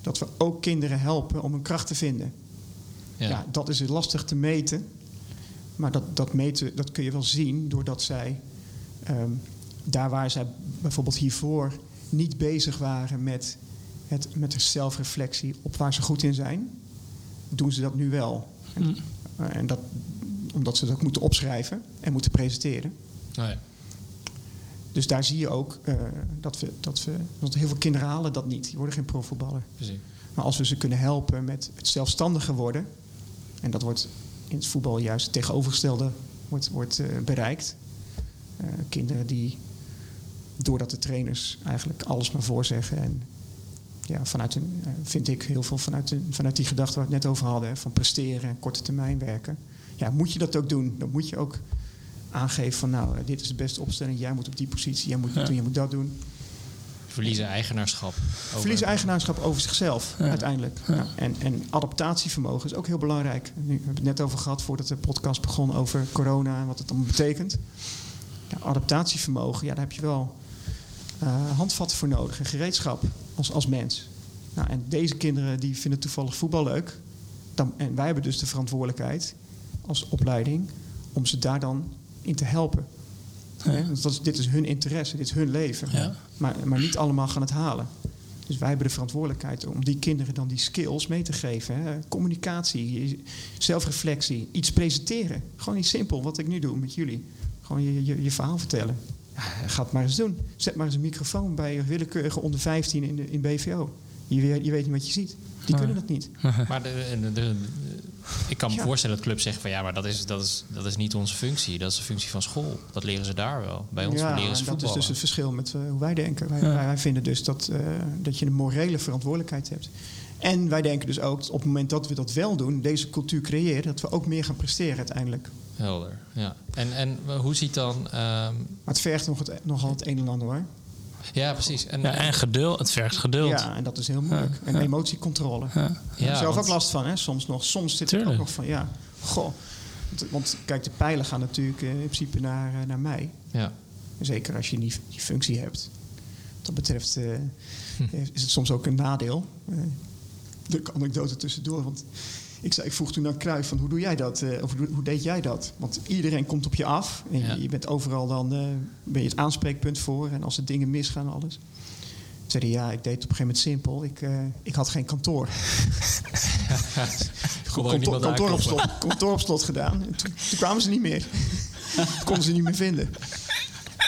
dat we ook kinderen helpen om hun kracht te vinden. Ja. Ja. dat is lastig te meten. Maar dat, dat meten dat kun je wel zien doordat zij ehm, daar waar zij bijvoorbeeld hiervoor niet bezig waren met, het, met de zelfreflectie op waar ze goed in zijn, doen ze dat nu wel. En, eh, en dat, omdat ze dat ook moeten opschrijven en moeten presenteren. Oh ja. Dus daar zie je ook eh, dat, we, dat we. Want heel veel kinderen halen dat niet. Die worden geen profvoetballer. Precies. Maar als we ze kunnen helpen met het zelfstandiger worden. En dat wordt in het voetbal juist het tegenovergestelde wordt, wordt, eh, bereikt. Eh, kinderen die, doordat de trainers eigenlijk alles maar voorzeggen. En ja, vanuit een, eh, vind ik heel veel vanuit, vanuit die gedachte waar we het net over hadden. hè, Van presteren en korte termijn werken. Ja, moet je dat ook doen? Dan moet je ook aangeven van nou, dit is de beste opstelling. Jij moet op die positie, jij moet dit Ja. doen, jij moet dat doen. Verliezen eigenaarschap. over- Verliezen eigenaarschap over zichzelf uiteindelijk. Ja, en, en adaptatievermogen is ook heel belangrijk. Nu hebben we het net over gehad voordat de podcast begon over corona en wat het allemaal betekent. Ja, adaptatievermogen, ja, daar heb je wel eh, handvatten voor nodig en gereedschap als, als mens. Nou, en deze kinderen die vinden toevallig voetbal leuk. Dan, en wij hebben dus de verantwoordelijkheid als opleiding om ze daar dan in te helpen. Hè, want dat is, dit is hun interesse, dit is hun leven. Ja. Maar, maar niet allemaal gaan het halen. Dus wij hebben de verantwoordelijkheid om die kinderen dan die skills mee te geven. Hè. Communicatie, zelfreflectie, iets presenteren. Gewoon iets simpel, wat ik nu doe met jullie. Gewoon je, je, je verhaal vertellen. Ja, ga het maar eens doen. Zet maar eens een microfoon bij een willekeurige onder 15 in, de, in BVO. Je, weet- je weet niet wat je ziet. Die kunnen dat niet. Maar de, de, de- ik kan me Ja. voorstellen dat clubs zeggen van ja, maar dat is, dat, is, dat is niet onze functie. Dat is de functie van school. Dat leren ze daar wel. Bij ons ja, leren ze en dat is dus het verschil met eh, hoe wij denken. Wij, Ja. wij, vinden dus dat, eh, dat je een morele verantwoordelijkheid hebt. En wij denken dus ook, dat op het moment dat we dat wel doen, deze cultuur creëren, dat we ook meer gaan presteren uiteindelijk. Helder, ja. En, en hoe ziet dan... ehm, Maar het vergt nog het, nogal het een en ander hoor. Ja, precies. En, Ja, en geduld. Het vergt geduld. Ja, en dat is heel moeilijk. En emotiecontrole. Ja. Ik heb er zelf want- ook last van, hè? soms nog. Soms zit ik ook nog van, ja, goh. Want- Want kijk, de pijlen gaan natuurlijk eh, in principe naar, eh, naar mij. Ja. Zeker als je die, die functie hebt. Wat dat betreft eh, is het soms ook een nadeel. Eh, de anekdote tussendoor. Want ik, zei, ik vroeg toen aan Cruijff van hoe doe jij dat? eh, of hoe, hoe deed jij dat? Want iedereen komt op je af. En Ja. je, je bent overal dan eh, ben je het aanspreekpunt voor. En als er dingen misgaan, alles. Toen zei hij, ja, ik deed het op een gegeven moment simpel. Ik, eh, ik had geen kantoor. Kon kantoor, kantoor, op slot, kantoor op slot gedaan. En toen, toen kwamen ze niet meer. Konden ze niet meer vinden.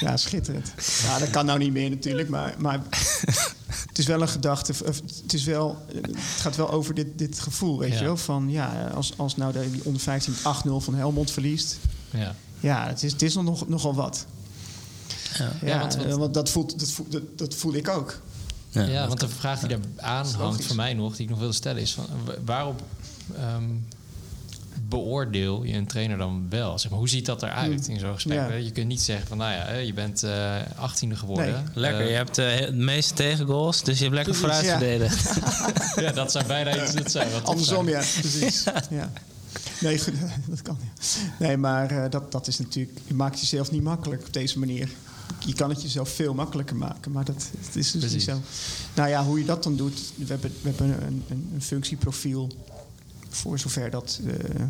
Ja, schitterend. Ja, dat kan nou niet meer natuurlijk, maar, maar het is wel een gedachte. Het, is wel, het gaat wel over dit, dit gevoel, weet Ja. je wel? Van ja, als, als nou de, die onder 15 8-0 van Helmond verliest. Ja. Ja, het is, het is nog, nogal wat. Ja. Ja, Ja, want- want- eh, want dat, voelt, dat, voelt, dat, dat voel ik ook. Ja. Ja, want de vraag die daar aan hangt logisch. voor mij nog, die ik nog wilde stellen, is van, wa- waarop ehm, beoordeel je een trainer dan wel? Zeg maar, hoe ziet dat eruit in zo'n gesprek? Ja. Je kunt niet zeggen van, nou ja, hè, je bent eh 18e geworden. Nee. Lekker, Eh, je hebt eh, het meeste tegengoals, dus je hebt lekker Precies, vooruit ja. verdedigd. ja, dat zou bijna iets het zijn. wat Andersom, zijn. ja, precies. Ja. Nee, goed, dat kan. Ja. Nee, maar eh, dat, dat is natuurlijk. Je maakt jezelf niet makkelijk op deze manier. Je kan het jezelf veel makkelijker maken, maar dat, dat is dus Precies. niet zo. Nou ja, hoe je dat dan doet. We hebben, we hebben een, een, een functieprofiel voor zover dat eh,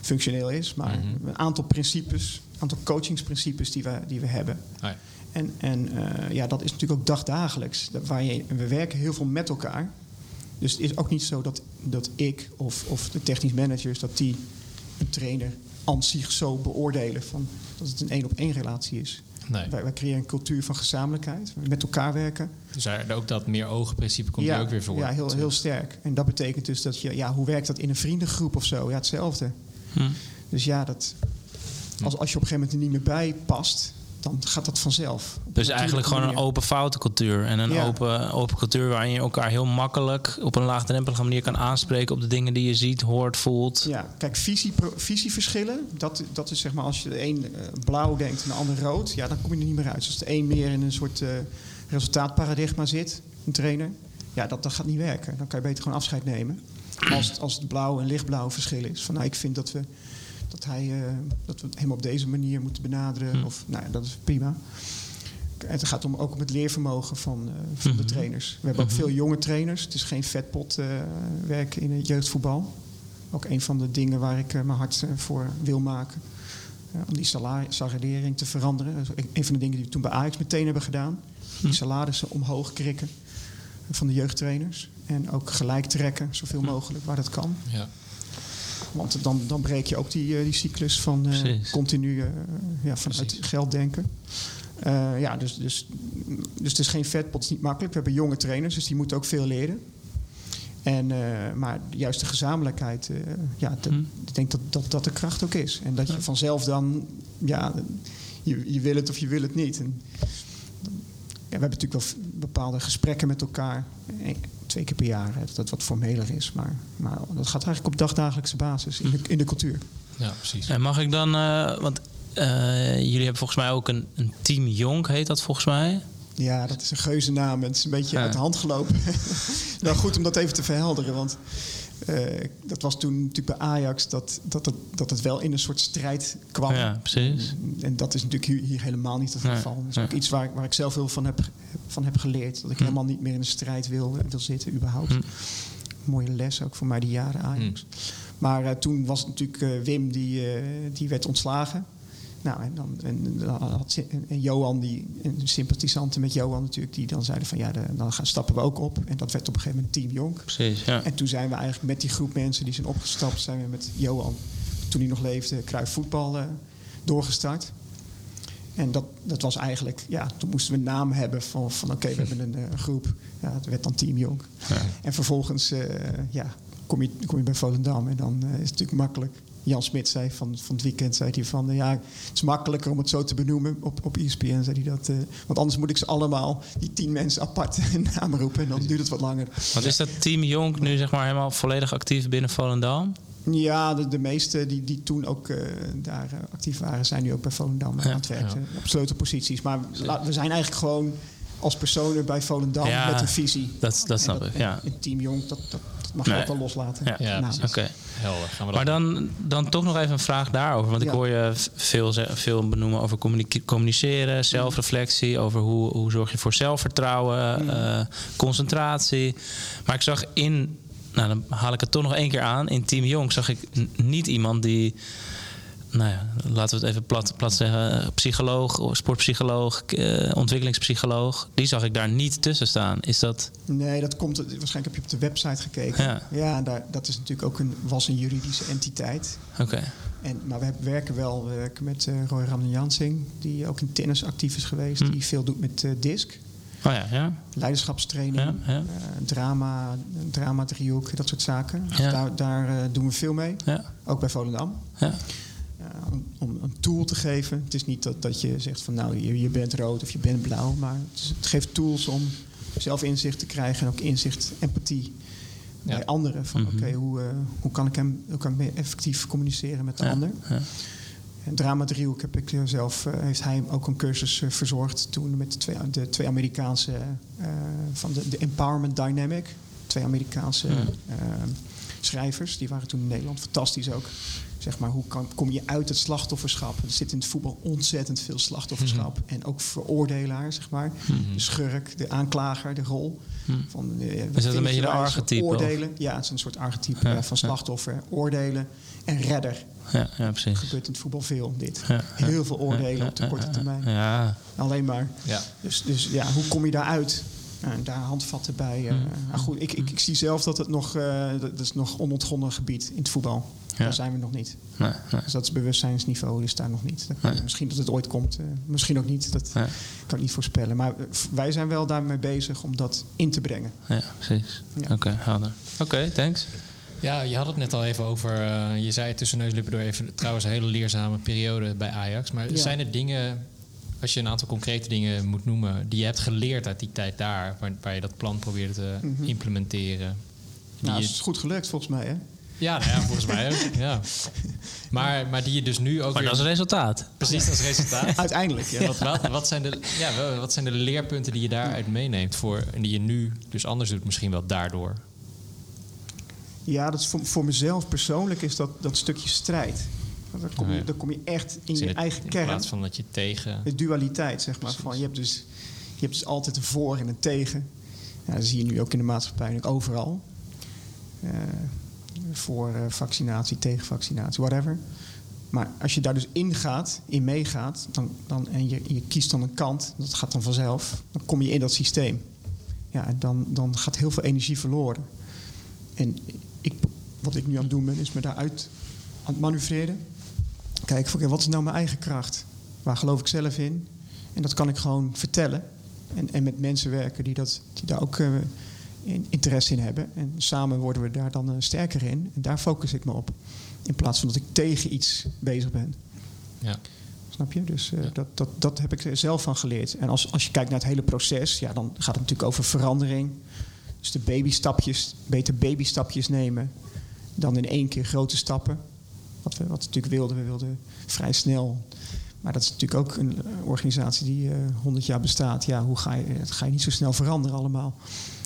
functioneel is. Maar Mhm. een aantal principes, een aantal coachingsprincipes die we, die we hebben. Oh ja. En, en eh, ja, dat is natuurlijk ook dagdagelijks. Dat Waar je, we werken heel veel met elkaar. Dus het is ook niet zo dat, dat ik of, of de technisch managers... dat die een trainer aan zich zo beoordelen... Van, dat het een één-op-één relatie is. Nee. Wij, wij creëren een cultuur van gezamenlijkheid. Met elkaar werken. Dus daar, ook dat meer ogen-principe komt hier ook weer voor. Ja, heel, heel sterk. En dat betekent dus dat je... Ja, hoe werkt dat in een vriendengroep of zo? Ja, hetzelfde. Hm. Dus ja, dat, als, als je op een gegeven moment er niet meer bij past... dan gaat dat vanzelf. Dus eigenlijk gewoon een open foutencultuur. En een Ja. open, open cultuur waarin je elkaar heel makkelijk op een laagdrempelige manier kan aanspreken op de dingen die je ziet, hoort, voelt. Ja, kijk, visie, visieverschillen, dat, dat is zeg maar als je de een eh, blauw denkt en de ander rood, ja, dan kom je er niet meer uit. Dus als de een meer in een soort eh, resultaatparadigma zit, een trainer, ja, dat, dat gaat niet werken. Dan kan je beter gewoon afscheid nemen. Als het, als het blauw en lichtblauw verschil is, van nou, ik vind dat we, dat hij, eh, dat we hem op deze manier moeten benaderen, of nou ja, dat is prima. Het gaat om, ook om het leervermogen van, eh, van de trainers. We hebben ook veel jonge trainers. Het is geen vetpot eh, werken in het jeugdvoetbal. Ook een van de dingen waar ik mijn hart voor wil maken. Om die salarisering te veranderen. Een van de dingen die we toen bij Ajax meteen hebben gedaan. Die salarissen omhoog krikken van de jeugdtrainers. En ook gelijk trekken, zoveel mogelijk waar dat kan. Ja. Want dan, dan breek je ook die, eh, die cyclus van eh, continu eh, ja, vanuit Precies. geld denken. Ja, dus, dus, dus het is geen vetpot, het is niet makkelijk. We hebben jonge trainers, dus die moeten ook veel leren. En, maar juist de gezamenlijkheid, ja, de- ik denk dat, dat dat de kracht ook is. En dat je vanzelf dan, ja, je, je wil het of je wil het niet. En, ja, we hebben natuurlijk wel bepaalde gesprekken met elkaar. eh, Twee keer per jaar, hè, dat het wat formeler is. Maar, maar dat gaat eigenlijk op dagdagelijkse basis in de, in de cultuur. ja, precies. En mag ik dan, eh, want eh, jullie hebben volgens mij ook een, een team Jonk, heet dat volgens mij. Ja, dat is een geuze naam. Het is een beetje Ja. uit de hand gelopen. nou, goed om dat even te verhelderen. Want eh, dat was toen natuurlijk bij Ajax dat, dat, het, dat het wel in een soort strijd kwam. Ja, precies. En dat is natuurlijk hier, hier helemaal niet het geval. Dat is ook iets waar, waar ik zelf heel van heb, van heb geleerd. Dat ik helemaal niet meer in een strijd wil, wil zitten, überhaupt. Hm. Mooie les ook voor mij die jaren Ajax. Maar eh, toen was het natuurlijk eh, Wim die, die werd ontslagen. Nou, en, dan, en, had, en- Johan, die, en de sympathisanten met Johan natuurlijk, die dan zeiden van ja, de- dan gaan, stappen we ook op. En dat werd op een gegeven moment Team Jonk. Precies, ja. En toen zijn we eigenlijk met die groep mensen die zijn opgestapt, zijn we met Johan, toen hij nog leefde, Kruif voetbal eh, doorgestart. En dat, dat was eigenlijk, ja, toen moesten we een naam hebben van, van oké, we hebben een eh, groep. Ja, het werd dan Team Jonk. En vervolgens, eh, ja, kom je, kom je bij Volendam en dan is het natuurlijk makkelijk. Jan Smit zei van, van het weekend, zei hij van, ja, het is makkelijker om het zo te benoemen op, op ESPN. Zei hij dat, eh, want anders moet ik ze allemaal, die tien mensen apart, naam roepen en dan duurt het wat langer. Want is dat team Jonk nu zeg maar helemaal volledig actief binnen Volendam? Ja, de, de meesten die, die toen ook eh, daar eh, actief waren, zijn nu ook bij Volendam Ja, aan het werken. Op sleutelposities. Maar la- we zijn eigenlijk gewoon als personen bij Volendam Ja, met een visie. Dat, dat snap ik, ja. en Team Jong, dat, dat, mag je Nee. ook wel loslaten. Ja. Ja, Nou. Oké. Helder. Gaan we Maar dan, dan toch nog even een vraag daarover. Want ik hoor je veel, veel benoemen over communiceren, zelfreflectie, over hoe, hoe zorg je voor zelfvertrouwen, eh, concentratie. Maar ik zag in, nou dan haal ik het toch nog één keer aan, in Team Jong zag ik niet iemand die, nou ja, laten we het even plat, plat zeggen, psycholoog, sportpsycholoog, eh, ontwikkelingspsycholoog, die zag ik daar niet tussen staan. Is dat, Nee, dat komt. Waarschijnlijk heb je op de website gekeken. Ja. Ja, daar, dat is natuurlijk ook een, was een juridische entiteit. oké, En, maar we werken wel we werken met eh, Roy Ramjansing, die ook in tennis actief is geweest. Hm. Die veel doet met eh DISC, oh ja, ja, leiderschapstraining, Ja, ja. drama, drama driehoek, dat soort zaken. Dus Ja. daar daar doen we veel mee. ja, Ook bij Volendam. Ja, om, om een tool te geven. Het is niet dat, dat je zegt van nou, je, je bent rood of je bent blauw. Maar het, is- het geeft tools om zelf inzicht te krijgen en ook inzicht, empathie Ja. bij anderen. Van Mhm. oké, hoe, eh, hoe kan ik hem hoe kan ik meer effectief communiceren met de Ja, ander? ja. En Drama driehoek heb ik eh, zelf, eh, heeft hij ook een cursus eh, verzorgd toen met de twee, de twee Amerikaanse eh, van de, de Empowerment Dynamic. Twee Amerikaanse eh, schrijvers, die waren toen in Nederland fantastisch ook. Zeg maar, hoe kan, kom je uit het slachtofferschap? Er zit in het voetbal ontzettend veel slachtofferschap. En ook veroordelaar, zeg maar. De schurk, de aanklager, de rol. Van, eh, wat Mhm. een beetje je de archetype, of? Oordelen. Ja, het is een soort archetype Ja, ja, van ja. slachtoffer, oordelen en redder. ja, ja precies. gebeurt in het voetbal veel, dit. Ja, ja. Heel veel oordelen op de korte termijn. Ja, Alleen maar. Ja. Dus, dus ja, hoe kom je daaruit? En daar handvatten bij. eh, nou goed, ik, ik, ik zie zelf dat het nog, eh, dat, is nog onontgonnen gebied in het voetbal. Ja. Daar zijn we nog niet. nee, nee. Dus dat is bewustzijnsniveau is daar nog niet. Dat- Nee. Misschien dat het ooit komt, eh, misschien ook niet. Dat Nee. kan ik niet voorspellen. Maar wij zijn wel daarmee bezig om dat in te brengen. Ja, precies. Ja. Oké, helder. Oké, thanks. Ja, je had het net al even over. eh, je zei tussen neus en lippen door even trouwens een hele leerzame periode bij Ajax. Maar Ja. zijn er dingen, als je een aantal concrete dingen moet noemen, die je hebt geleerd uit die tijd daar, waar, waar je dat plan probeerde te Mhm. implementeren? Die Nou, dat is goed gelukt volgens mij. Hè? ja, nou ja, volgens mij ook. Ja. Maar, maar die je dus nu ook Maar weer... dat is resultaat. Precies, dat is resultaat. Uiteindelijk. Ja. Wat, wat, wat, zijn de, ja, wel, wat zijn de leerpunten die je daaruit meeneemt voor, en die je nu dus anders doet, misschien wel daardoor? Ja, dat is voor, voor mezelf persoonlijk is dat, dat stukje strijd. Want Dan kom, je, ja. dan kom je echt in Dus je het- eigen in kern. plaats van dat je tegen... De dualiteit, zeg maar. Van, je, hebt dus, je hebt dus altijd een voor en een tegen. Ja, dat zie je nu ook in de maatschappij, ook overal. Eh, voor eh, vaccinatie, tegen vaccinatie, whatever. Maar als je daar dus ingaat, in meegaat, dan, dan, en je, je kiest dan een kant, dat gaat dan vanzelf, dan kom je in dat systeem. Ja, en dan, dan gaat heel veel energie verloren. En ik, wat ik nu aan het doen ben, is me daaruit aan het manoeuvreren. Kijken van, oké, wat is nou mijn eigen kracht? Waar geloof ik zelf in? En dat kan ik gewoon vertellen. En, en met mensen werken die, dat, die daar ook eh, in- interesse in hebben. En samen worden we daar dan eh, sterker in. En daar focus ik me op. In plaats van dat ik tegen iets bezig ben. Ja. Snap je? Dus eh, Ja. dat, dat, dat heb ik er zelf van geleerd. En als, als je kijkt naar het hele proces, ja, dan gaat het natuurlijk over verandering. Dus de babystapjes, beter babystapjes nemen dan in één keer grote stappen. Wat we, wat natuurlijk wilden, we wilden vrij snel. Maar dat is natuurlijk ook een organisatie die eh 100 jaar bestaat. Ja, hoe ga je, ga je niet zo snel veranderen allemaal.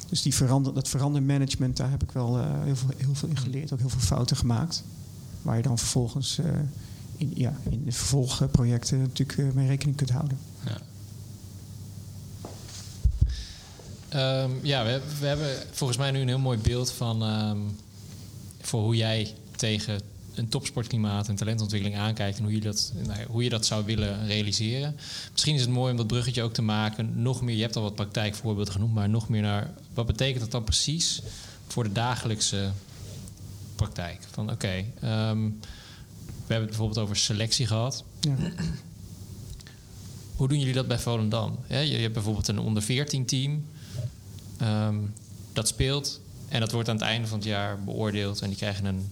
Dus die verander, dat verandermanagement, daar heb ik wel eh, heel, veel, heel veel in geleerd. Ook heel veel fouten gemaakt. Waar je dan vervolgens eh, in, ja, in de vervolgprojecten natuurlijk mee rekening kunt houden. Ehm, ja, we, we hebben volgens mij nu een heel mooi beeld van ehm, voor hoe jij tegen een topsportklimaat en talentontwikkeling aankijkt en hoe je, dat, nou hoe je dat zou willen realiseren. Misschien is het mooi om dat bruggetje ook te maken. Nog meer, je hebt al wat praktijkvoorbeelden genoemd, maar nog meer naar wat betekent dat dan precies voor de dagelijkse praktijk? Van oké, ehm, we hebben het bijvoorbeeld over selectie gehad. Ja. Hoe doen jullie dat bij Volendam? Je hebt bijvoorbeeld een onder 14 team. ehm, dat speelt. En dat wordt aan het einde van het jaar beoordeeld. En die krijgen een.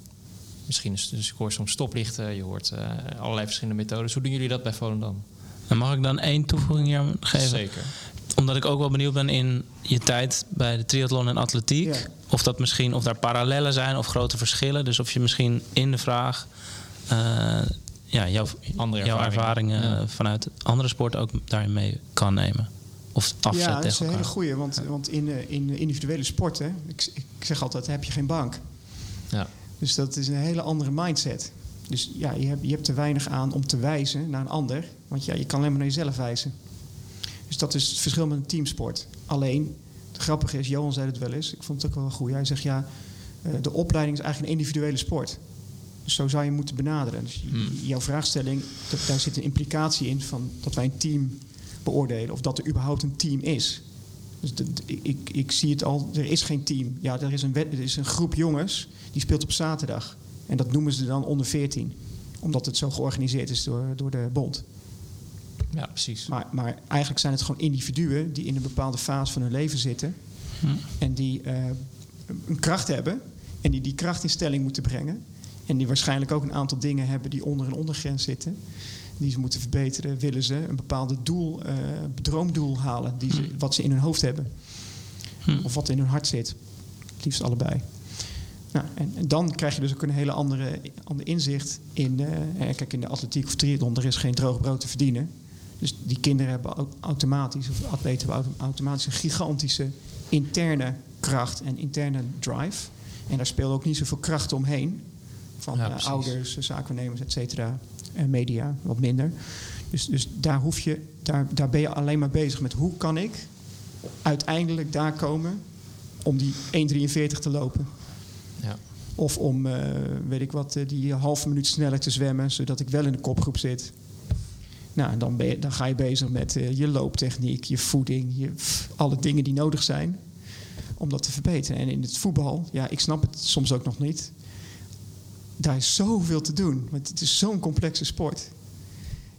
Misschien een, dus ik hoor soms stoplichten. Je hoort eh, allerlei verschillende methodes. Hoe doen jullie dat bij Volendam? En mag ik dan één toevoeging hier aan geven? Zeker. Omdat ik ook wel benieuwd ben in je tijd bij de triathlon en atletiek. Ja. Of dat misschien, of daar parallellen zijn of grote verschillen. Dus of je misschien in de vraag eh, ja, jouw, Andere jouw ervaringen. ervaringen Ja. eh, vanuit andere sporten ook daarin mee kan nemen. Of afzet ja, dat is een hele goeie. Want, want in, in individuele sporten, ik, ik zeg altijd, heb je geen bank. Dus dat is een hele andere mindset. Dus ja, je hebt, je hebt te weinig aan om te wijzen naar een ander. Want ja, je kan alleen maar naar jezelf wijzen. Dus dat is het verschil met een teamsport. Alleen, het grappige is, Johan zei het wel eens. Ik vond het ook wel goed. Hij zegt ja, eh, de opleiding is eigenlijk een individuele sport. Dus zo zou je moeten benaderen. Dus j- jouw vraagstelling, dat, daar zit een implicatie in van dat wij een team beoordelen. Of dat er überhaupt een team is. Dus de- de- ik, ik zie het al, er is geen team. Ja, er is, een wet, er is een groep jongens die speelt op zaterdag. En dat noemen ze dan onder 14. Omdat het zo georganiseerd is door, door de bond. ja, precies. Maar, maar eigenlijk zijn het gewoon individuen die in een bepaalde fase van hun leven zitten. En die eh, een kracht hebben. En die die kracht in stelling moeten brengen. En die waarschijnlijk ook een aantal dingen hebben die onder een ondergrens zitten. Die ze moeten verbeteren, willen ze een bepaalde doel, eh, droomdoel halen. Die ze, wat ze in hun hoofd hebben. Of wat in hun hart zit. Het liefst allebei. Nou, en, en dan krijg je dus ook een hele andere, ander inzicht in, eh, kijk, in de atletiek of triathlon. Er is geen droog brood te verdienen. Dus die kinderen hebben au- automatisch, of atleten hebben auto- automatisch een gigantische interne kracht en interne drive. En daar speelt ook niet zoveel kracht omheen. Van Ja, eh, ouders, eh, zaakwaarnemers, et cetera. En media, wat minder. Dus, dus daar, hoef je, daar, daar ben je alleen maar bezig met hoe kan ik uiteindelijk daar komen om die 1,43 te lopen. Ja. Of om, eh, weet ik wat, die halve minuut sneller te zwemmen, zodat ik wel in de kopgroep zit. Nou, en dan, ben je, dan ga je bezig met je looptechniek, je voeding, je, pff, alle dingen die nodig zijn om dat te verbeteren. En in het voetbal, ja, ik snap het soms ook nog niet. Daar is zoveel te doen, want het is zo'n complexe sport.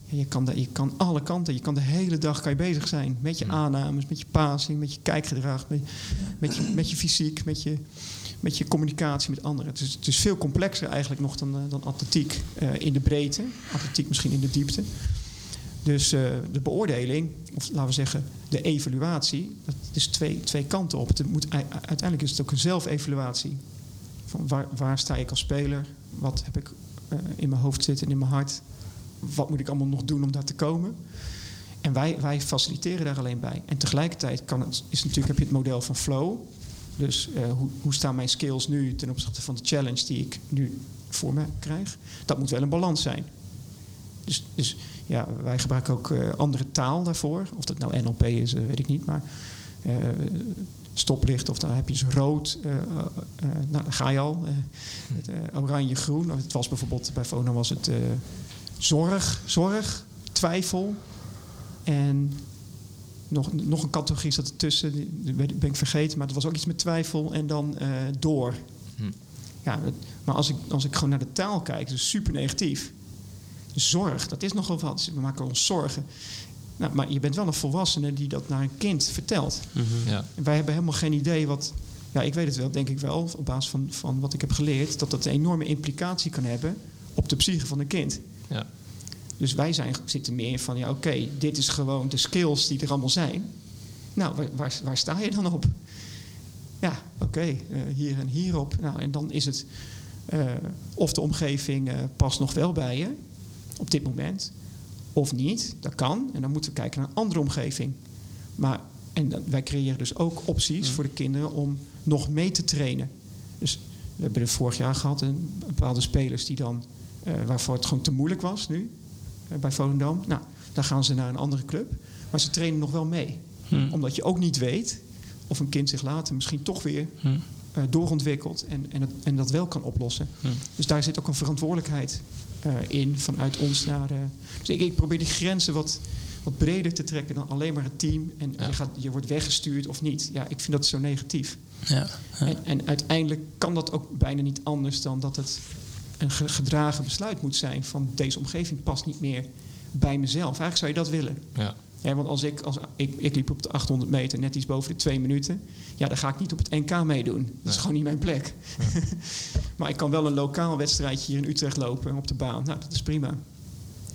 Je, kan de, je kan alle kanten, je kan de hele dag kan je bezig zijn. Met je aannames, met je passing, met je kijkgedrag, met, met, je, met je fysiek, met je, met je communicatie met anderen. Het is, het is veel complexer eigenlijk nog dan, eh, dan atletiek eh, in de breedte. Atletiek misschien in de diepte. Dus eh, de beoordeling, of laten we zeggen de evaluatie, dat is twee, twee kanten op. Het moet, uiteindelijk is het ook een zelfevaluatie. Waar, waar sta ik als speler? Wat heb ik eh, in mijn hoofd zitten en in mijn hart? Wat moet ik allemaal nog doen om daar te komen? En wij, wij faciliteren daar alleen bij. En tegelijkertijd kan het, is natuurlijk, heb je het model van flow. Dus eh, hoe, hoe staan mijn skills nu ten opzichte van de challenge die ik nu voor me krijg? Dat moet wel een balans zijn. Dus, dus ja, wij gebruiken ook eh, andere taal daarvoor. Of dat nou NLP is, weet ik niet. Maar stoplicht, of dan heb je dus rood. eh, eh, eh, nou, dan ga je al. eh, oranje, groen. Het was bijvoorbeeld, bij Fona was het zorg, zorg, twijfel. En nog, nog een categorie zat ertussen, die ben ik vergeten. Maar het was ook iets met twijfel en dan door. Hm. Ja, maar als ik, als ik gewoon naar de taal kijk, het super negatief. Zorg, dat is nogal wat. Dus We maken ons zorgen. Nou, maar je bent wel een volwassene die dat naar een kind vertelt. Ja. En wij hebben helemaal geen idee wat. Ja, ik weet het wel, denk ik wel, op basis van, van wat ik heb geleerd, dat dat een enorme implicatie kan hebben op de psyche van een kind. Ja. Dus wij zijn, zitten meer van, ja, oké, dit is gewoon de skills die er allemaal zijn. Nou, waar, waar, waar sta je dan op? Ja, oké, eh, hier en hierop. Nou, en dan is het eh, of de omgeving eh, past nog wel bij je op dit moment, of niet. Dat kan. En dan moeten we kijken naar een andere omgeving. Maar, en dan- wij creëren dus ook opties voor de kinderen om nog mee te trainen. Dus we hebben er vorig jaar gehad een bepaalde spelers die dan, eh, waarvoor het gewoon te moeilijk was nu eh, bij Volendam. Nou, dan gaan ze naar een andere club. Maar ze trainen nog wel mee. Omdat je ook niet weet of een kind zich later misschien toch weer eh, doorontwikkelt en, en, het, en dat wel kan oplossen. Dus daar zit ook een verantwoordelijkheid in vanuit ons naar. eh, dus ik, ik probeer die grenzen wat, wat breder te trekken dan alleen maar het team. En Ja. je, gaat, je wordt weggestuurd of niet. Ja, ik vind dat zo negatief. Ja. ja. En, en uiteindelijk kan dat ook bijna niet anders dan dat het een ge- gedragen besluit moet zijn van deze omgeving past niet meer bij mezelf. Eigenlijk zou je dat willen. Ja. Ja, want als ik, als, ik, ik liep op de 800 meter net iets boven de twee minuten. Ja, dan ga ik niet op het NK meedoen. Dat is gewoon niet mijn plek. maar ik kan wel een lokaal wedstrijdje hier in Utrecht lopen op de baan. Nou, dat is prima.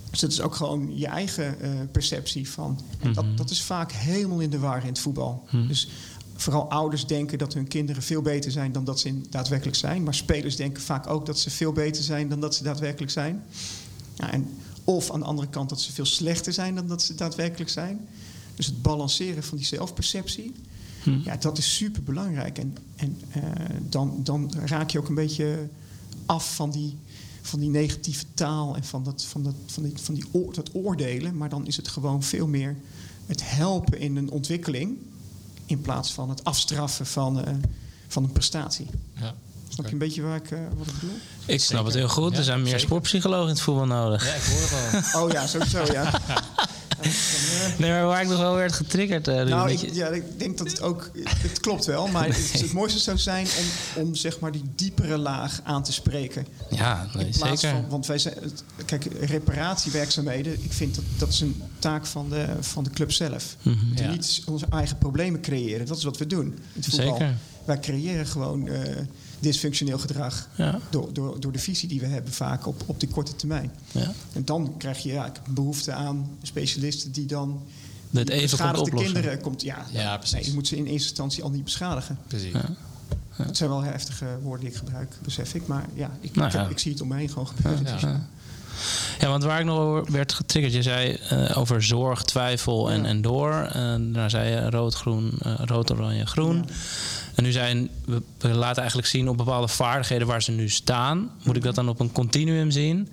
Dus dat is ook gewoon je eigen eh, perceptie van. En dat, dat is vaak helemaal in de war in het voetbal. Dus vooral ouders denken dat hun kinderen veel beter zijn dan dat ze in- daadwerkelijk zijn. Maar spelers denken vaak ook dat ze veel beter zijn dan dat ze daadwerkelijk zijn. Ja, en of aan de andere kant dat ze veel slechter zijn dan dat ze daadwerkelijk zijn. Dus het balanceren van die zelfperceptie, Hm. ja, dat is super belangrijk. En, en eh, dan, dan raak je ook een beetje af van die, van die negatieve taal en van, dat, van, dat, van, die, van die oor- dat oordelen. Maar dan is het gewoon veel meer het helpen in een ontwikkeling. In plaats van het afstraffen van, eh, van een prestatie. Ja. Snap je een beetje waar ik, eh, wat ik bedoel? Ik snap Zeker. het heel goed. Ja, er zijn meer zeker. sportpsychologen in het voetbal nodig. ja, ik hoor het al. Oh ja, sowieso ja. Nee, maar waar ik nog wel werd getriggerd. eh, Nou, ik, ja, ik denk dat het ook... Het klopt wel, maar het, het mooiste zou zijn om, om zeg maar die diepere laag aan te spreken. ja, nee, In plaats zeker. van, want wij zijn, het- kijk, reparatiewerkzaamheden, ik vind dat dat is een taak van de, van de club zelf. We moeten Ja. niet onze eigen problemen creëren. Dat is wat we doen. In het voetbal. Zeker. Wij creëren gewoon eh, dysfunctioneel gedrag Ja, door, door, door de visie die we hebben vaak op, op die korte termijn. ja. En dan krijg je ja, behoefte aan specialisten die dan Dat even beschadigde oplossen. kinderen komt. Ja, Ja, precies. Nee, je moet ze in eerste instantie al niet beschadigen. Precies. Ja. Het zijn wel heftige woorden die ik gebruik, besef ik. Maar ja, ik, Nou ik, heb- ja. ik zie het om me heen gewoon gebeuren. Ja. Dus, Ja. Ja, want waar ik nog over werd getriggerd, je zei eh, over zorg, twijfel en, Ja. en door. En daarna zei je rood, groen, eh, rood, oranje, groen. En nu zijn we, we laten eigenlijk zien op bepaalde vaardigheden waar ze nu staan. Moet ik dat dan op een continuum zien?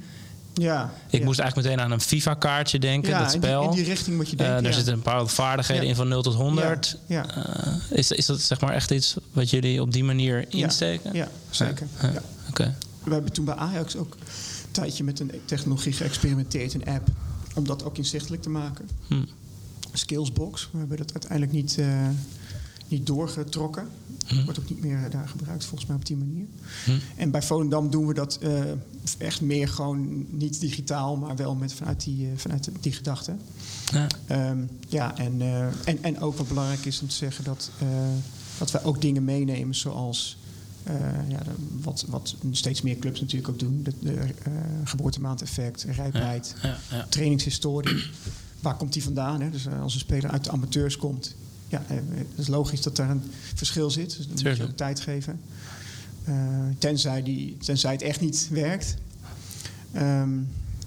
Ja, Ik ja. moest eigenlijk meteen aan een FIFA-kaartje denken, ja, dat in die- spel. In die, richting moet je Eh, denken. daar ja. zitten een paar vaardigheden in van 0 tot 100. Ja, ja. Eh, is, is dat zeg maar echt iets wat jullie op die manier insteken? Ja, zeker. Ja. Ja. Oké. We hebben toen bij Ajax ook een tijdje met een technologie geëxperimenteerd, een app, om dat ook inzichtelijk te maken. Hm. Skillsbox, we hebben dat uiteindelijk niet, eh, niet doorgetrokken. Hm. Wordt ook niet meer daar gebruikt, volgens mij op die manier. Hm. En bij Volendam doen we dat eh, echt meer gewoon niet digitaal, maar wel met, vanuit, die, eh, vanuit die gedachte. Ja. Ehm, ja, en, eh, en, en ook wat belangrijk is om te zeggen dat, eh, dat we ook dingen meenemen zoals eh, ja, wat, wat steeds meer clubs natuurlijk ook doen. De, de eh, geboortemaandeffect, rijpheid, Ja, ja. trainingshistorie. Waar komt die vandaan? Hè? Dus eh, als een speler uit de amateurs komt, ja, eh, het is logisch dat daar een verschil zit. Dus dan moet je ook tijd geven. Eh, tenzij, die, tenzij het echt niet werkt. Ehm,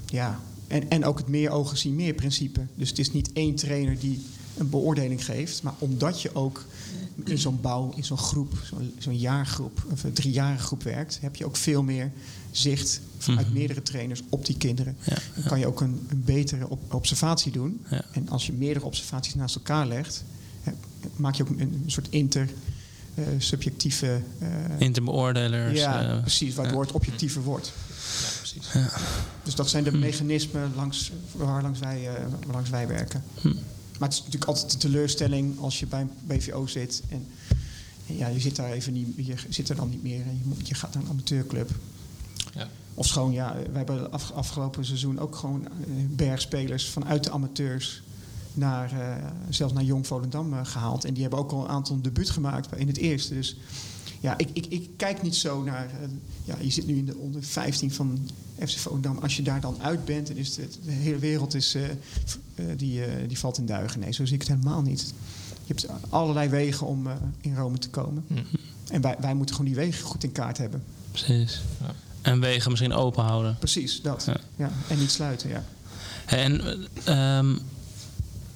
ja, en, en ook het meer ogen zien meer principe. Dus het is niet één trainer die een beoordeling geeft, maar omdat je ook in zo'n bouw, in zo'n groep, zo'n jaargroep, of een driejarige groep werkt, heb je ook veel meer zicht vanuit Mhm. meerdere trainers op die kinderen. Ja, Dan kan je ook een, een betere op- observatie doen. Ja. En als je meerdere observaties naast elkaar legt, maak je ook een, een soort inter eh, subjectieve. eh, Interbeoordelers. ja, eh, precies, waardoor het objectiever wordt. Ja, precies. Dus dat zijn de Hm. mechanismen langs, waar langs wij, eh, langs wij werken. Hm. Maar het is natuurlijk altijd een teleurstelling als je bij een BVO zit en, en ja, je zit daar even niet, je zit er dan niet meer en je, moet, je gaat naar een amateurclub. Ja. Of schoon, ja, wij hebben af, afgelopen seizoen ook gewoon eh, bergspelers vanuit de amateurs naar, eh, zelfs naar Jong Volendam eh, gehaald. En die hebben ook al een aantal debuut gemaakt in het eerste. Dus ja, ik, ik, ik kijk niet zo naar. eh, ja, je zit nu in de onder 15 van FC Volendam. Als je daar dan uit bent, dan is het, de hele wereld is, eh, eh, die, eh, die valt in duigen. Nee, zo zie ik het helemaal niet. Je hebt allerlei wegen om eh, in Rome te komen. Hm. En wij, wij moeten gewoon die wegen goed in kaart hebben. Precies. Ja. En wegen misschien open houden. Precies, dat. Ja. Ja. En niet sluiten, ja. En eh, ehm,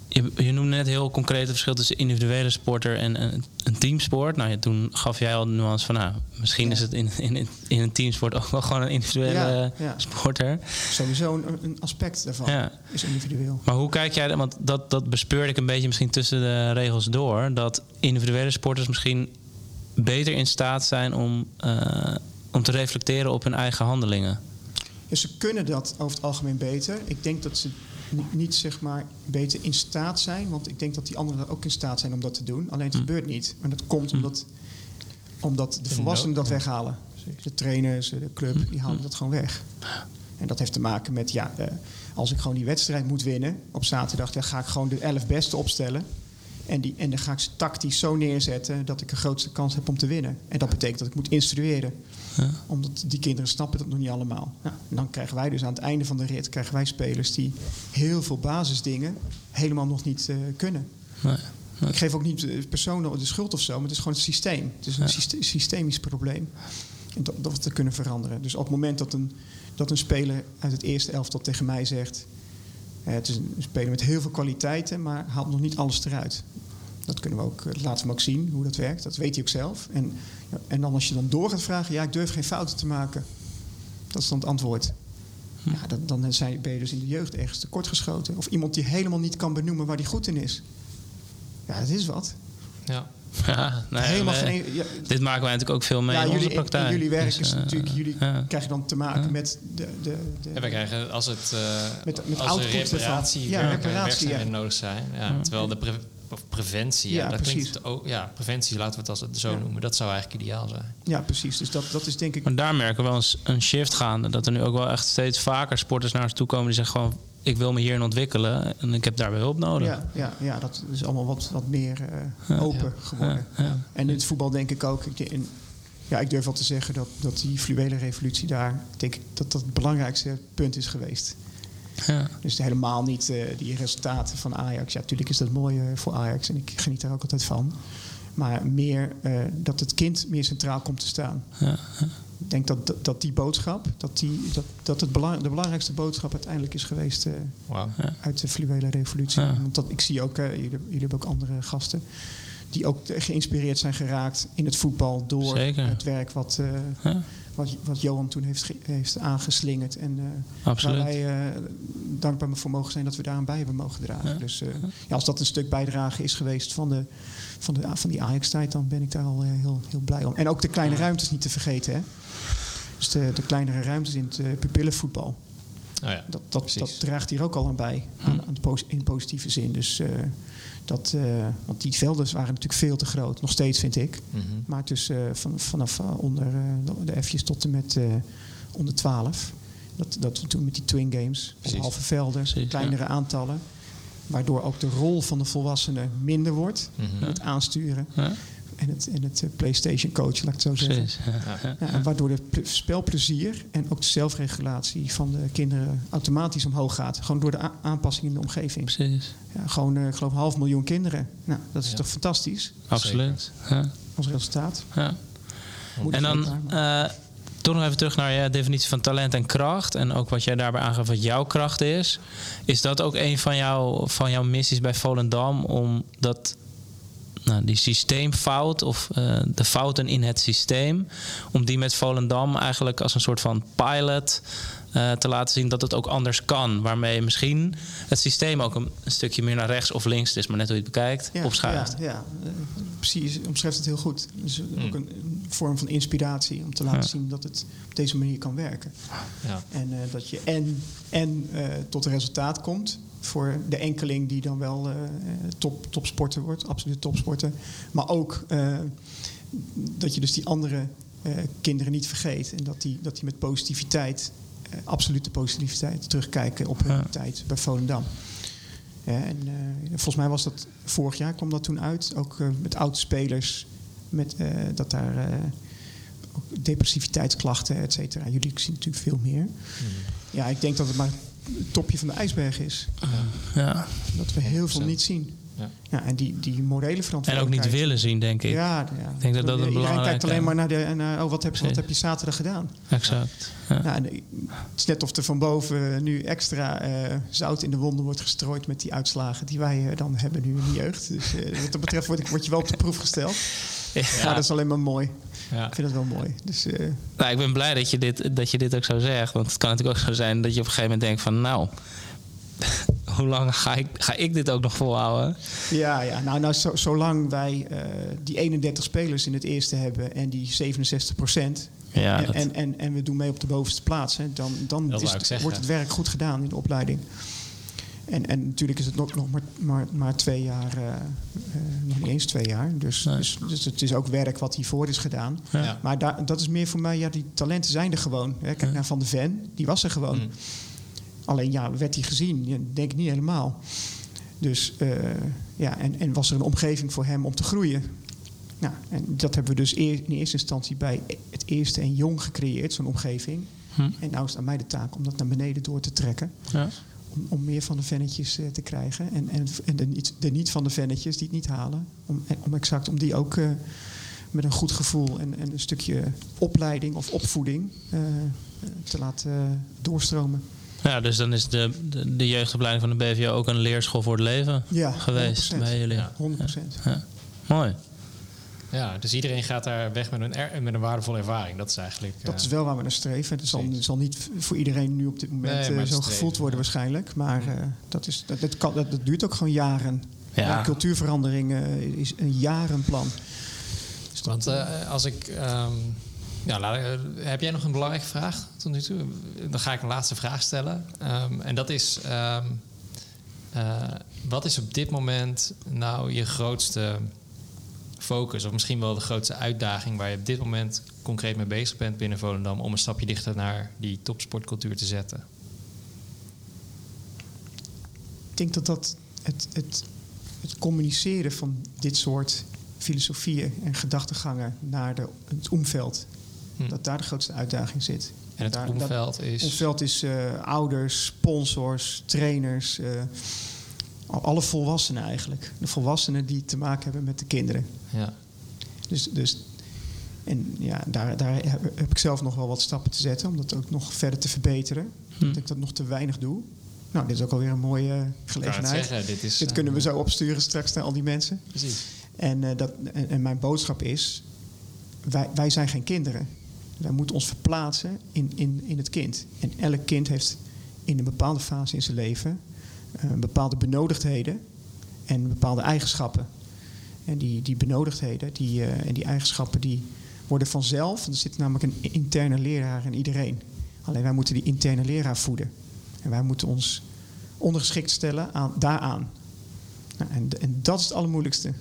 je, je noemde net heel concreet het verschil tussen individuele sporter en, en een teamsport. Nou, ja, toen gaf jij al de nuance van, nou, misschien Ja. is het in, in, in een teamsport ook wel gewoon een individuele Ja, sporter. Sowieso een, een aspect daarvan is individueel. Maar hoe kijk jij, want dat, dat bespeurde ik een beetje misschien tussen de regels door, dat individuele sporters misschien beter in staat zijn om, eh, om te reflecteren op hun eigen handelingen. Ja, ze kunnen dat over het algemeen beter. Ik denk dat ze niet, niet, zeg maar beter in staat zijn. Want ik denk dat die anderen ook in staat zijn om dat te doen. Alleen het Hm. gebeurt niet. Maar dat komt omdat, omdat de volwassenen dat weghalen. De trainers, de club, die halen dat gewoon weg. En dat heeft te maken met, ja, eh, als ik gewoon die wedstrijd moet winnen op zaterdag, dan ga ik gewoon de elf beste opstellen. En, die, en dan ga ik ze tactisch zo neerzetten dat ik de grootste kans heb om te winnen. En dat betekent dat ik moet instrueren. Ja. Omdat die kinderen snappen dat nog niet allemaal. Nou, en dan krijgen wij dus aan het einde van de rit krijgen wij spelers die heel veel basisdingen helemaal nog niet eh, kunnen. Nee. Ik geef ook niet eh, personen de schuld of zo, maar het is gewoon het systeem. Het is een Ja. syste- systemisch probleem. En dat, dat we te kunnen veranderen. Dus op het moment dat een, dat een speler uit het eerste elftal tegen mij zegt... Eh, het is een speler met heel veel kwaliteiten, maar haalt nog niet alles eruit. Dat kunnen we ook, eh, laten we ook zien, hoe dat werkt. Dat weet hij ook zelf. En, ja, en dan als je dan door gaat vragen, ja, ik durf geen fouten te maken. Dat is dan het antwoord. Ja, dan, dan zijn, ben je dus in de jeugd ergens tekortgeschoten. Of iemand die helemaal niet kan benoemen waar hij goed in is. Ja, dat is wat. Ja. Ja, nee, helemaal we- geen... Ja, Dit maken wij natuurlijk ook veel mee ja, in jullie, onze praktijk. in jullie werk Dus, is eh, natuurlijk... Jullie krijgen dan te maken met de... de, de En wij krijgen als het uh, Met- met als er reparatie, Ja, reparatie, nodig zijn. Ja, Terwijl de pre- of preventie, ja, Ja, dat klinkt precies. ook, ja, preventie, laten we het als het zo Ja. noemen, dat zou eigenlijk ideaal zijn. Ja, precies. Dus dat, dat is denk ik... Maar daar merken we wel eens een shift gaande. Dat er nu ook wel echt steeds vaker sporters naar ons toe komen die zeggen gewoon... ik wil me hierin ontwikkelen en ik heb daarbij hulp nodig. Ja, ja, ja, dat is allemaal wat, wat meer eh, open geworden. Ja. En in het voetbal denk ik ook... Ik, in, ja, ik durf wel te zeggen dat, dat die fluwele revolutie daar... denk ik dat dat het belangrijkste punt is geweest. Ja. Dus helemaal niet eh, die resultaten van Ajax. Ja, natuurlijk is dat mooi eh, voor Ajax en ik geniet daar ook altijd van. Maar meer dat het kind meer centraal komt te staan. Ja, Ik denk dat, dat, dat die boodschap, dat, die, dat, dat het belang, de belangrijkste boodschap uiteindelijk is geweest eh, uit de fluwele revolutie. Ja. Want dat, ik zie ook, eh, jullie, jullie hebben ook andere gasten, die ook geïnspireerd zijn geraakt in het voetbal door Zeker. het werk wat, eh, Ja. wat, wat Johan toen heeft, heeft aangeslingerd. En eh, waar wij eh, dankbaar voor mogen zijn dat we daaraan bij hebben mogen dragen. Ja. Dus eh, ja, als dat een stuk bijdrage is geweest van, de, van, de, van die Ajax-tijd, dan ben ik daar al heel, heel blij om. En ook de kleine ruimtes niet te vergeten. Hè? Dus de, de kleinere ruimtes in het eh, pupillenvoetbal. Oh ja. Dat, dat, dat draagt hier ook al aan bij, aan, aan pos- in positieve zin. Dus, eh, dat, eh, want die velden waren natuurlijk veel te groot, nog steeds vind ik. Mhm. Maar tussen, van, vanaf onder eh, de- F'jes tot en met eh, onder 12. Dat, dat we toen met die twin games, halve velden, Precies, kleinere aantallen. Waardoor ook de rol van de volwassene minder wordt. Mhm. Het aansturen Ja, en het, en het eh, PlayStation coach, laat ik het zo zeggen. precies. Ja. Ja, en waardoor de ple- spelplezier en ook de zelfregulatie van de kinderen automatisch omhoog gaat. Gewoon door de aanpassing in de omgeving. Precies. Ja, gewoon, eh, ik geloof, een half miljoen kinderen. Nou, dat is Ja. toch fantastisch Absoluut. Ja. als resultaat. En het dan eh, toch nog even terug naar je definitie van talent en kracht. En ook wat jij daarbij aangaf wat jouw kracht is. Is dat ook een van, jou, van jouw missies bij Volendam? Om dat, nou, die systeemfout of eh, de fouten in het systeem... om die met Volendam eigenlijk als een soort van pilot... eh, te laten zien dat het ook anders kan. Waarmee misschien het systeem ook een, een stukje meer naar rechts of links... het is maar net hoe je het bekijkt, Ja, opschuift. Ja, ja. precies, je omschrijft het heel goed. Dus ook een, een vorm van inspiratie om te laten Ja. zien dat het op deze manier kan werken. Ja. En eh, dat je en, en eh, tot een resultaat komt voor de enkeling die dan wel eh, top, topsporter wordt, absoluut topsporter. Maar ook eh, dat je dus die andere eh, kinderen niet vergeet. En dat die, dat die met positiviteit, absolute positiviteit, terugkijken op hun Ja. tijd bij Volendam. Ja, en eh, volgens mij was dat vorig jaar kwam dat toen uit. Ook met oud-spelers. Met, eh, dat daar eh, depressiviteitsklachten, et cetera. Jullie zien natuurlijk veel meer. Ja, ik denk dat het maar topje van de ijsberg is. Ja. Dat we heel veel 100%. niet zien. Ja. Ja, en die, die morele En ook verantwoordelijkheid. niet willen zien, denk ik. Ja, ja. Ik denk dat dat een Iedereen belangrijke- kijkt alleen maar naar de... Naar, oh, wat heb, wat heb je zaterdag gedaan? Exact. Ja. Nou, en het is net of er van boven nu extra eh, zout in de wonden wordt gestrooid met die uitslagen die wij eh, dan hebben nu in de jeugd. Dus eh, wat dat betreft word, ik, word je wel op de proef gesteld. Maar dat is alleen maar mooi. Ja. Ik vind het wel mooi. Dus eh, Nou, ik ben blij dat je, dit, dat je dit ook zo zegt. Want het kan natuurlijk ook zo zijn dat je op een gegeven moment denkt van... nou, hoe lang ga ik, ga ik dit ook nog volhouden? ja, ja, nou, nou zo, zolang wij eh, die 31 spelers in het eerste hebben en die 67 procent. Ja, en, dat- en, en, en we doen mee op de bovenste plaats. Hè, dan dan is wordt het werk goed gedaan in de opleiding. En, en natuurlijk is het nog, nog maar, maar, maar twee jaar, eh, eh, nog niet eens twee jaar. Dus, Nee. dus, dus het is ook werk wat hiervoor is gedaan. Ja. Maar daar, dat is meer voor mij, ja, die talenten zijn er gewoon. Hè. Kijk naar Van de Ven, die was er gewoon. Mm. Alleen ja, werd hij gezien? Ja, denk ik niet helemaal. Dus eh, ja, en, en was er een omgeving voor hem om te groeien? Nou, en dat hebben we dus eer- in eerste instantie bij het eerste en jong gecreëerd, zo'n omgeving. Hm. En nou is het aan mij de taak om dat naar beneden door te trekken. Ja. Om, om meer van de vennetjes eh, te krijgen. En, en, en de, niet, de niet van de vennetjes die het niet halen. Om, om exact om die ook eh, met een goed gevoel en, en een stukje opleiding of opvoeding eh, te laten doorstromen. Ja, dus dan is de, de, de jeugdopleiding van de BVO ook een leerschool voor het leven Ja, geweest 100%. bij jullie. Ja. 100%. Ja. Mooi. Ja, dus iedereen gaat daar weg met een, er- met een waardevolle ervaring. Dat is eigenlijk... Dat eh, is wel waar we naar streven. Het zal, het zal niet voor iedereen nu op dit moment Nee, eh, zo streven, gevoeld worden ja. waarschijnlijk. Maar eh, dat, is, dat, dat, kan, dat, dat duurt ook gewoon jaren. Ja. Ja, cultuurverandering eh, is een jarenplan. Dus Want eh, als ik... ehm, ja, laat, eh, heb jij nog een belangrijke vraag tot nu toe? Dan ga ik een laatste vraag stellen. Ehm, en dat is... ehm, eh, wat is op dit moment nou je grootste focus... of misschien wel de grootste uitdaging... waar je op dit moment concreet mee bezig bent binnen Volendam... om een stapje dichter naar die topsportcultuur te zetten? ik denk dat dat het, het, het communiceren van dit soort filosofieën en gedachtegangen naar de, het omveld, Hm. dat daar de grootste uitdaging zit. En het Daar- omveld is... omveld is eh, ouders, sponsors, trainers, eh, alle volwassenen eigenlijk. De volwassenen die te maken hebben met de kinderen. Ja. Dus, dus en ja, daar, daar heb, ik zelf nog wel wat stappen te zetten om dat ook nog verder te verbeteren. Hm. Dat ik dat nog te weinig doe. Nou, dit is ook alweer een mooie gelegenheid. zeggen, dit is... Dit eh, kunnen we zo opsturen straks naar al die mensen. Precies. En, eh, dat, en, en mijn boodschap is: wij, wij zijn geen kinderen. Wij moeten ons verplaatsen in, in, in het kind. En elk kind heeft in een bepaalde fase in zijn leven eh, bepaalde benodigdheden en bepaalde eigenschappen. En die, die benodigdheden die, eh, en die eigenschappen die worden vanzelf. Er zit namelijk een interne leraar in iedereen. Alleen wij moeten die interne leraar voeden. En wij moeten ons ondergeschikt stellen aan, daaraan. Nou, en, en dat is het allermoeilijkste.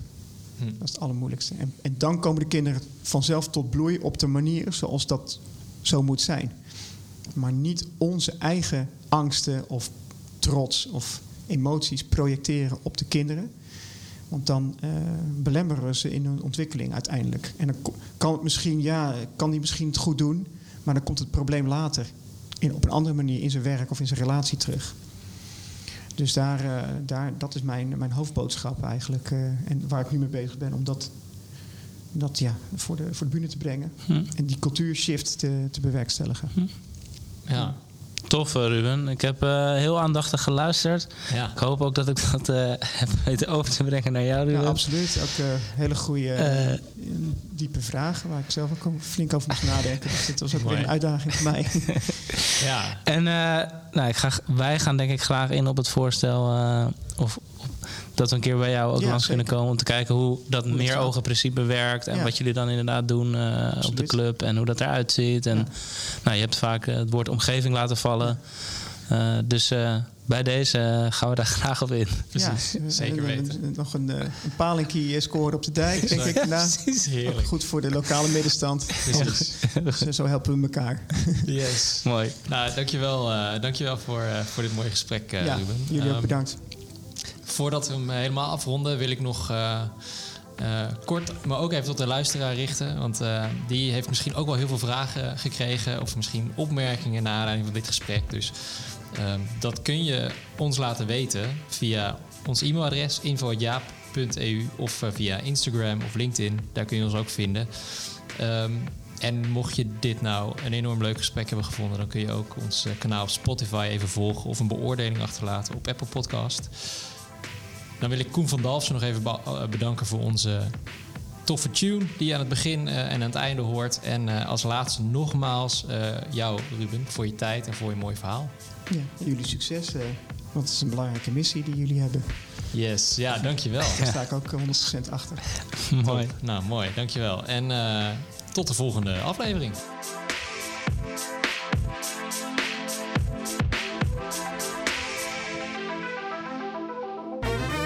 Hm. Dat is het allermoeilijkste. En, en dan komen de kinderen vanzelf tot bloei op de manier zoals dat zo moet zijn. Maar niet onze eigen angsten of trots of emoties projecteren op de kinderen. Want dan eh, belemmeren we ze in hun ontwikkeling uiteindelijk. En dan kan het misschien, ja, kan die misschien het goed doen, maar dan komt het probleem later in, op een andere manier in zijn werk of in zijn relatie terug. Dus daar, eh, daar, dat is mijn, mijn hoofdboodschap eigenlijk. eh, en waar ik nu mee bezig ben om dat, dat ja, voor, de, voor de bühne te brengen. Hm. En die cultuurshift te, te bewerkstelligen. Ja. Tof, eh, Ruben. Ik heb eh, heel aandachtig geluisterd. Ja. Ik hoop ook dat ik dat eh, heb weten over te brengen naar jou, Ja, Ruben. absoluut. Ook eh, hele goede, diepe vragen waar ik zelf ook flink over moest nadenken. Dus dat was ook Mooi. weer een uitdaging voor mij. ja. En eh, nou, ik ga, wij gaan denk ik graag in op het voorstel eh, of dat we een keer bij jou ook Ja, langs zeker. kunnen komen om te kijken hoe dat meer ogen principe werkt en Ja. wat jullie dan inderdaad doen eh, op de club en hoe dat eruit ziet. En Ja. nou, je hebt vaak eh, het woord omgeving laten vallen. Eh, dus eh, bij deze gaan we daar graag op in. Precies, Ja, zeker en- en- weten. en Nog een, een palinkie scoren op de dijk, denk ik. Nou, Heerlijk. goed voor de lokale middenstand. Precies. Dus zo helpen we elkaar. Yes. Mooi. Nou, dankjewel, eh dankjewel voor, eh, voor dit mooie gesprek, eh ja, Ruben. jullie ook Ehm, bedankt. Voordat we hem helemaal afronden, wil ik nog eh, eh, kort me ook even tot de luisteraar richten. Want eh, die heeft misschien ook wel heel veel vragen gekregen. Of misschien opmerkingen naar aanleiding van dit gesprek. Dus ehm, dat kun je ons laten weten via ons e-mailadres info.jaap.eu of eh, via Instagram of LinkedIn. Daar kun je ons ook vinden. Ehm, en mocht je dit nou een enorm leuk gesprek hebben gevonden, dan kun je ook ons eh, kanaal op Spotify even volgen of een beoordeling achterlaten op Apple Podcast. Dan wil ik Koen van Dalfsen nog even eh, bedanken voor onze toffe tune die je aan het begin eh, en aan het einde hoort. En eh, als laatste nogmaals eh, jou, Ruben, voor je tijd en voor je mooi verhaal. Ja, jullie succes, eh, want het is een belangrijke missie die jullie hebben. Yes, ja, dankjewel. Daar sta ik ook eh, 100% achter. Mooi. Top. Nou, mooi, dankjewel. En eh, tot de volgende aflevering.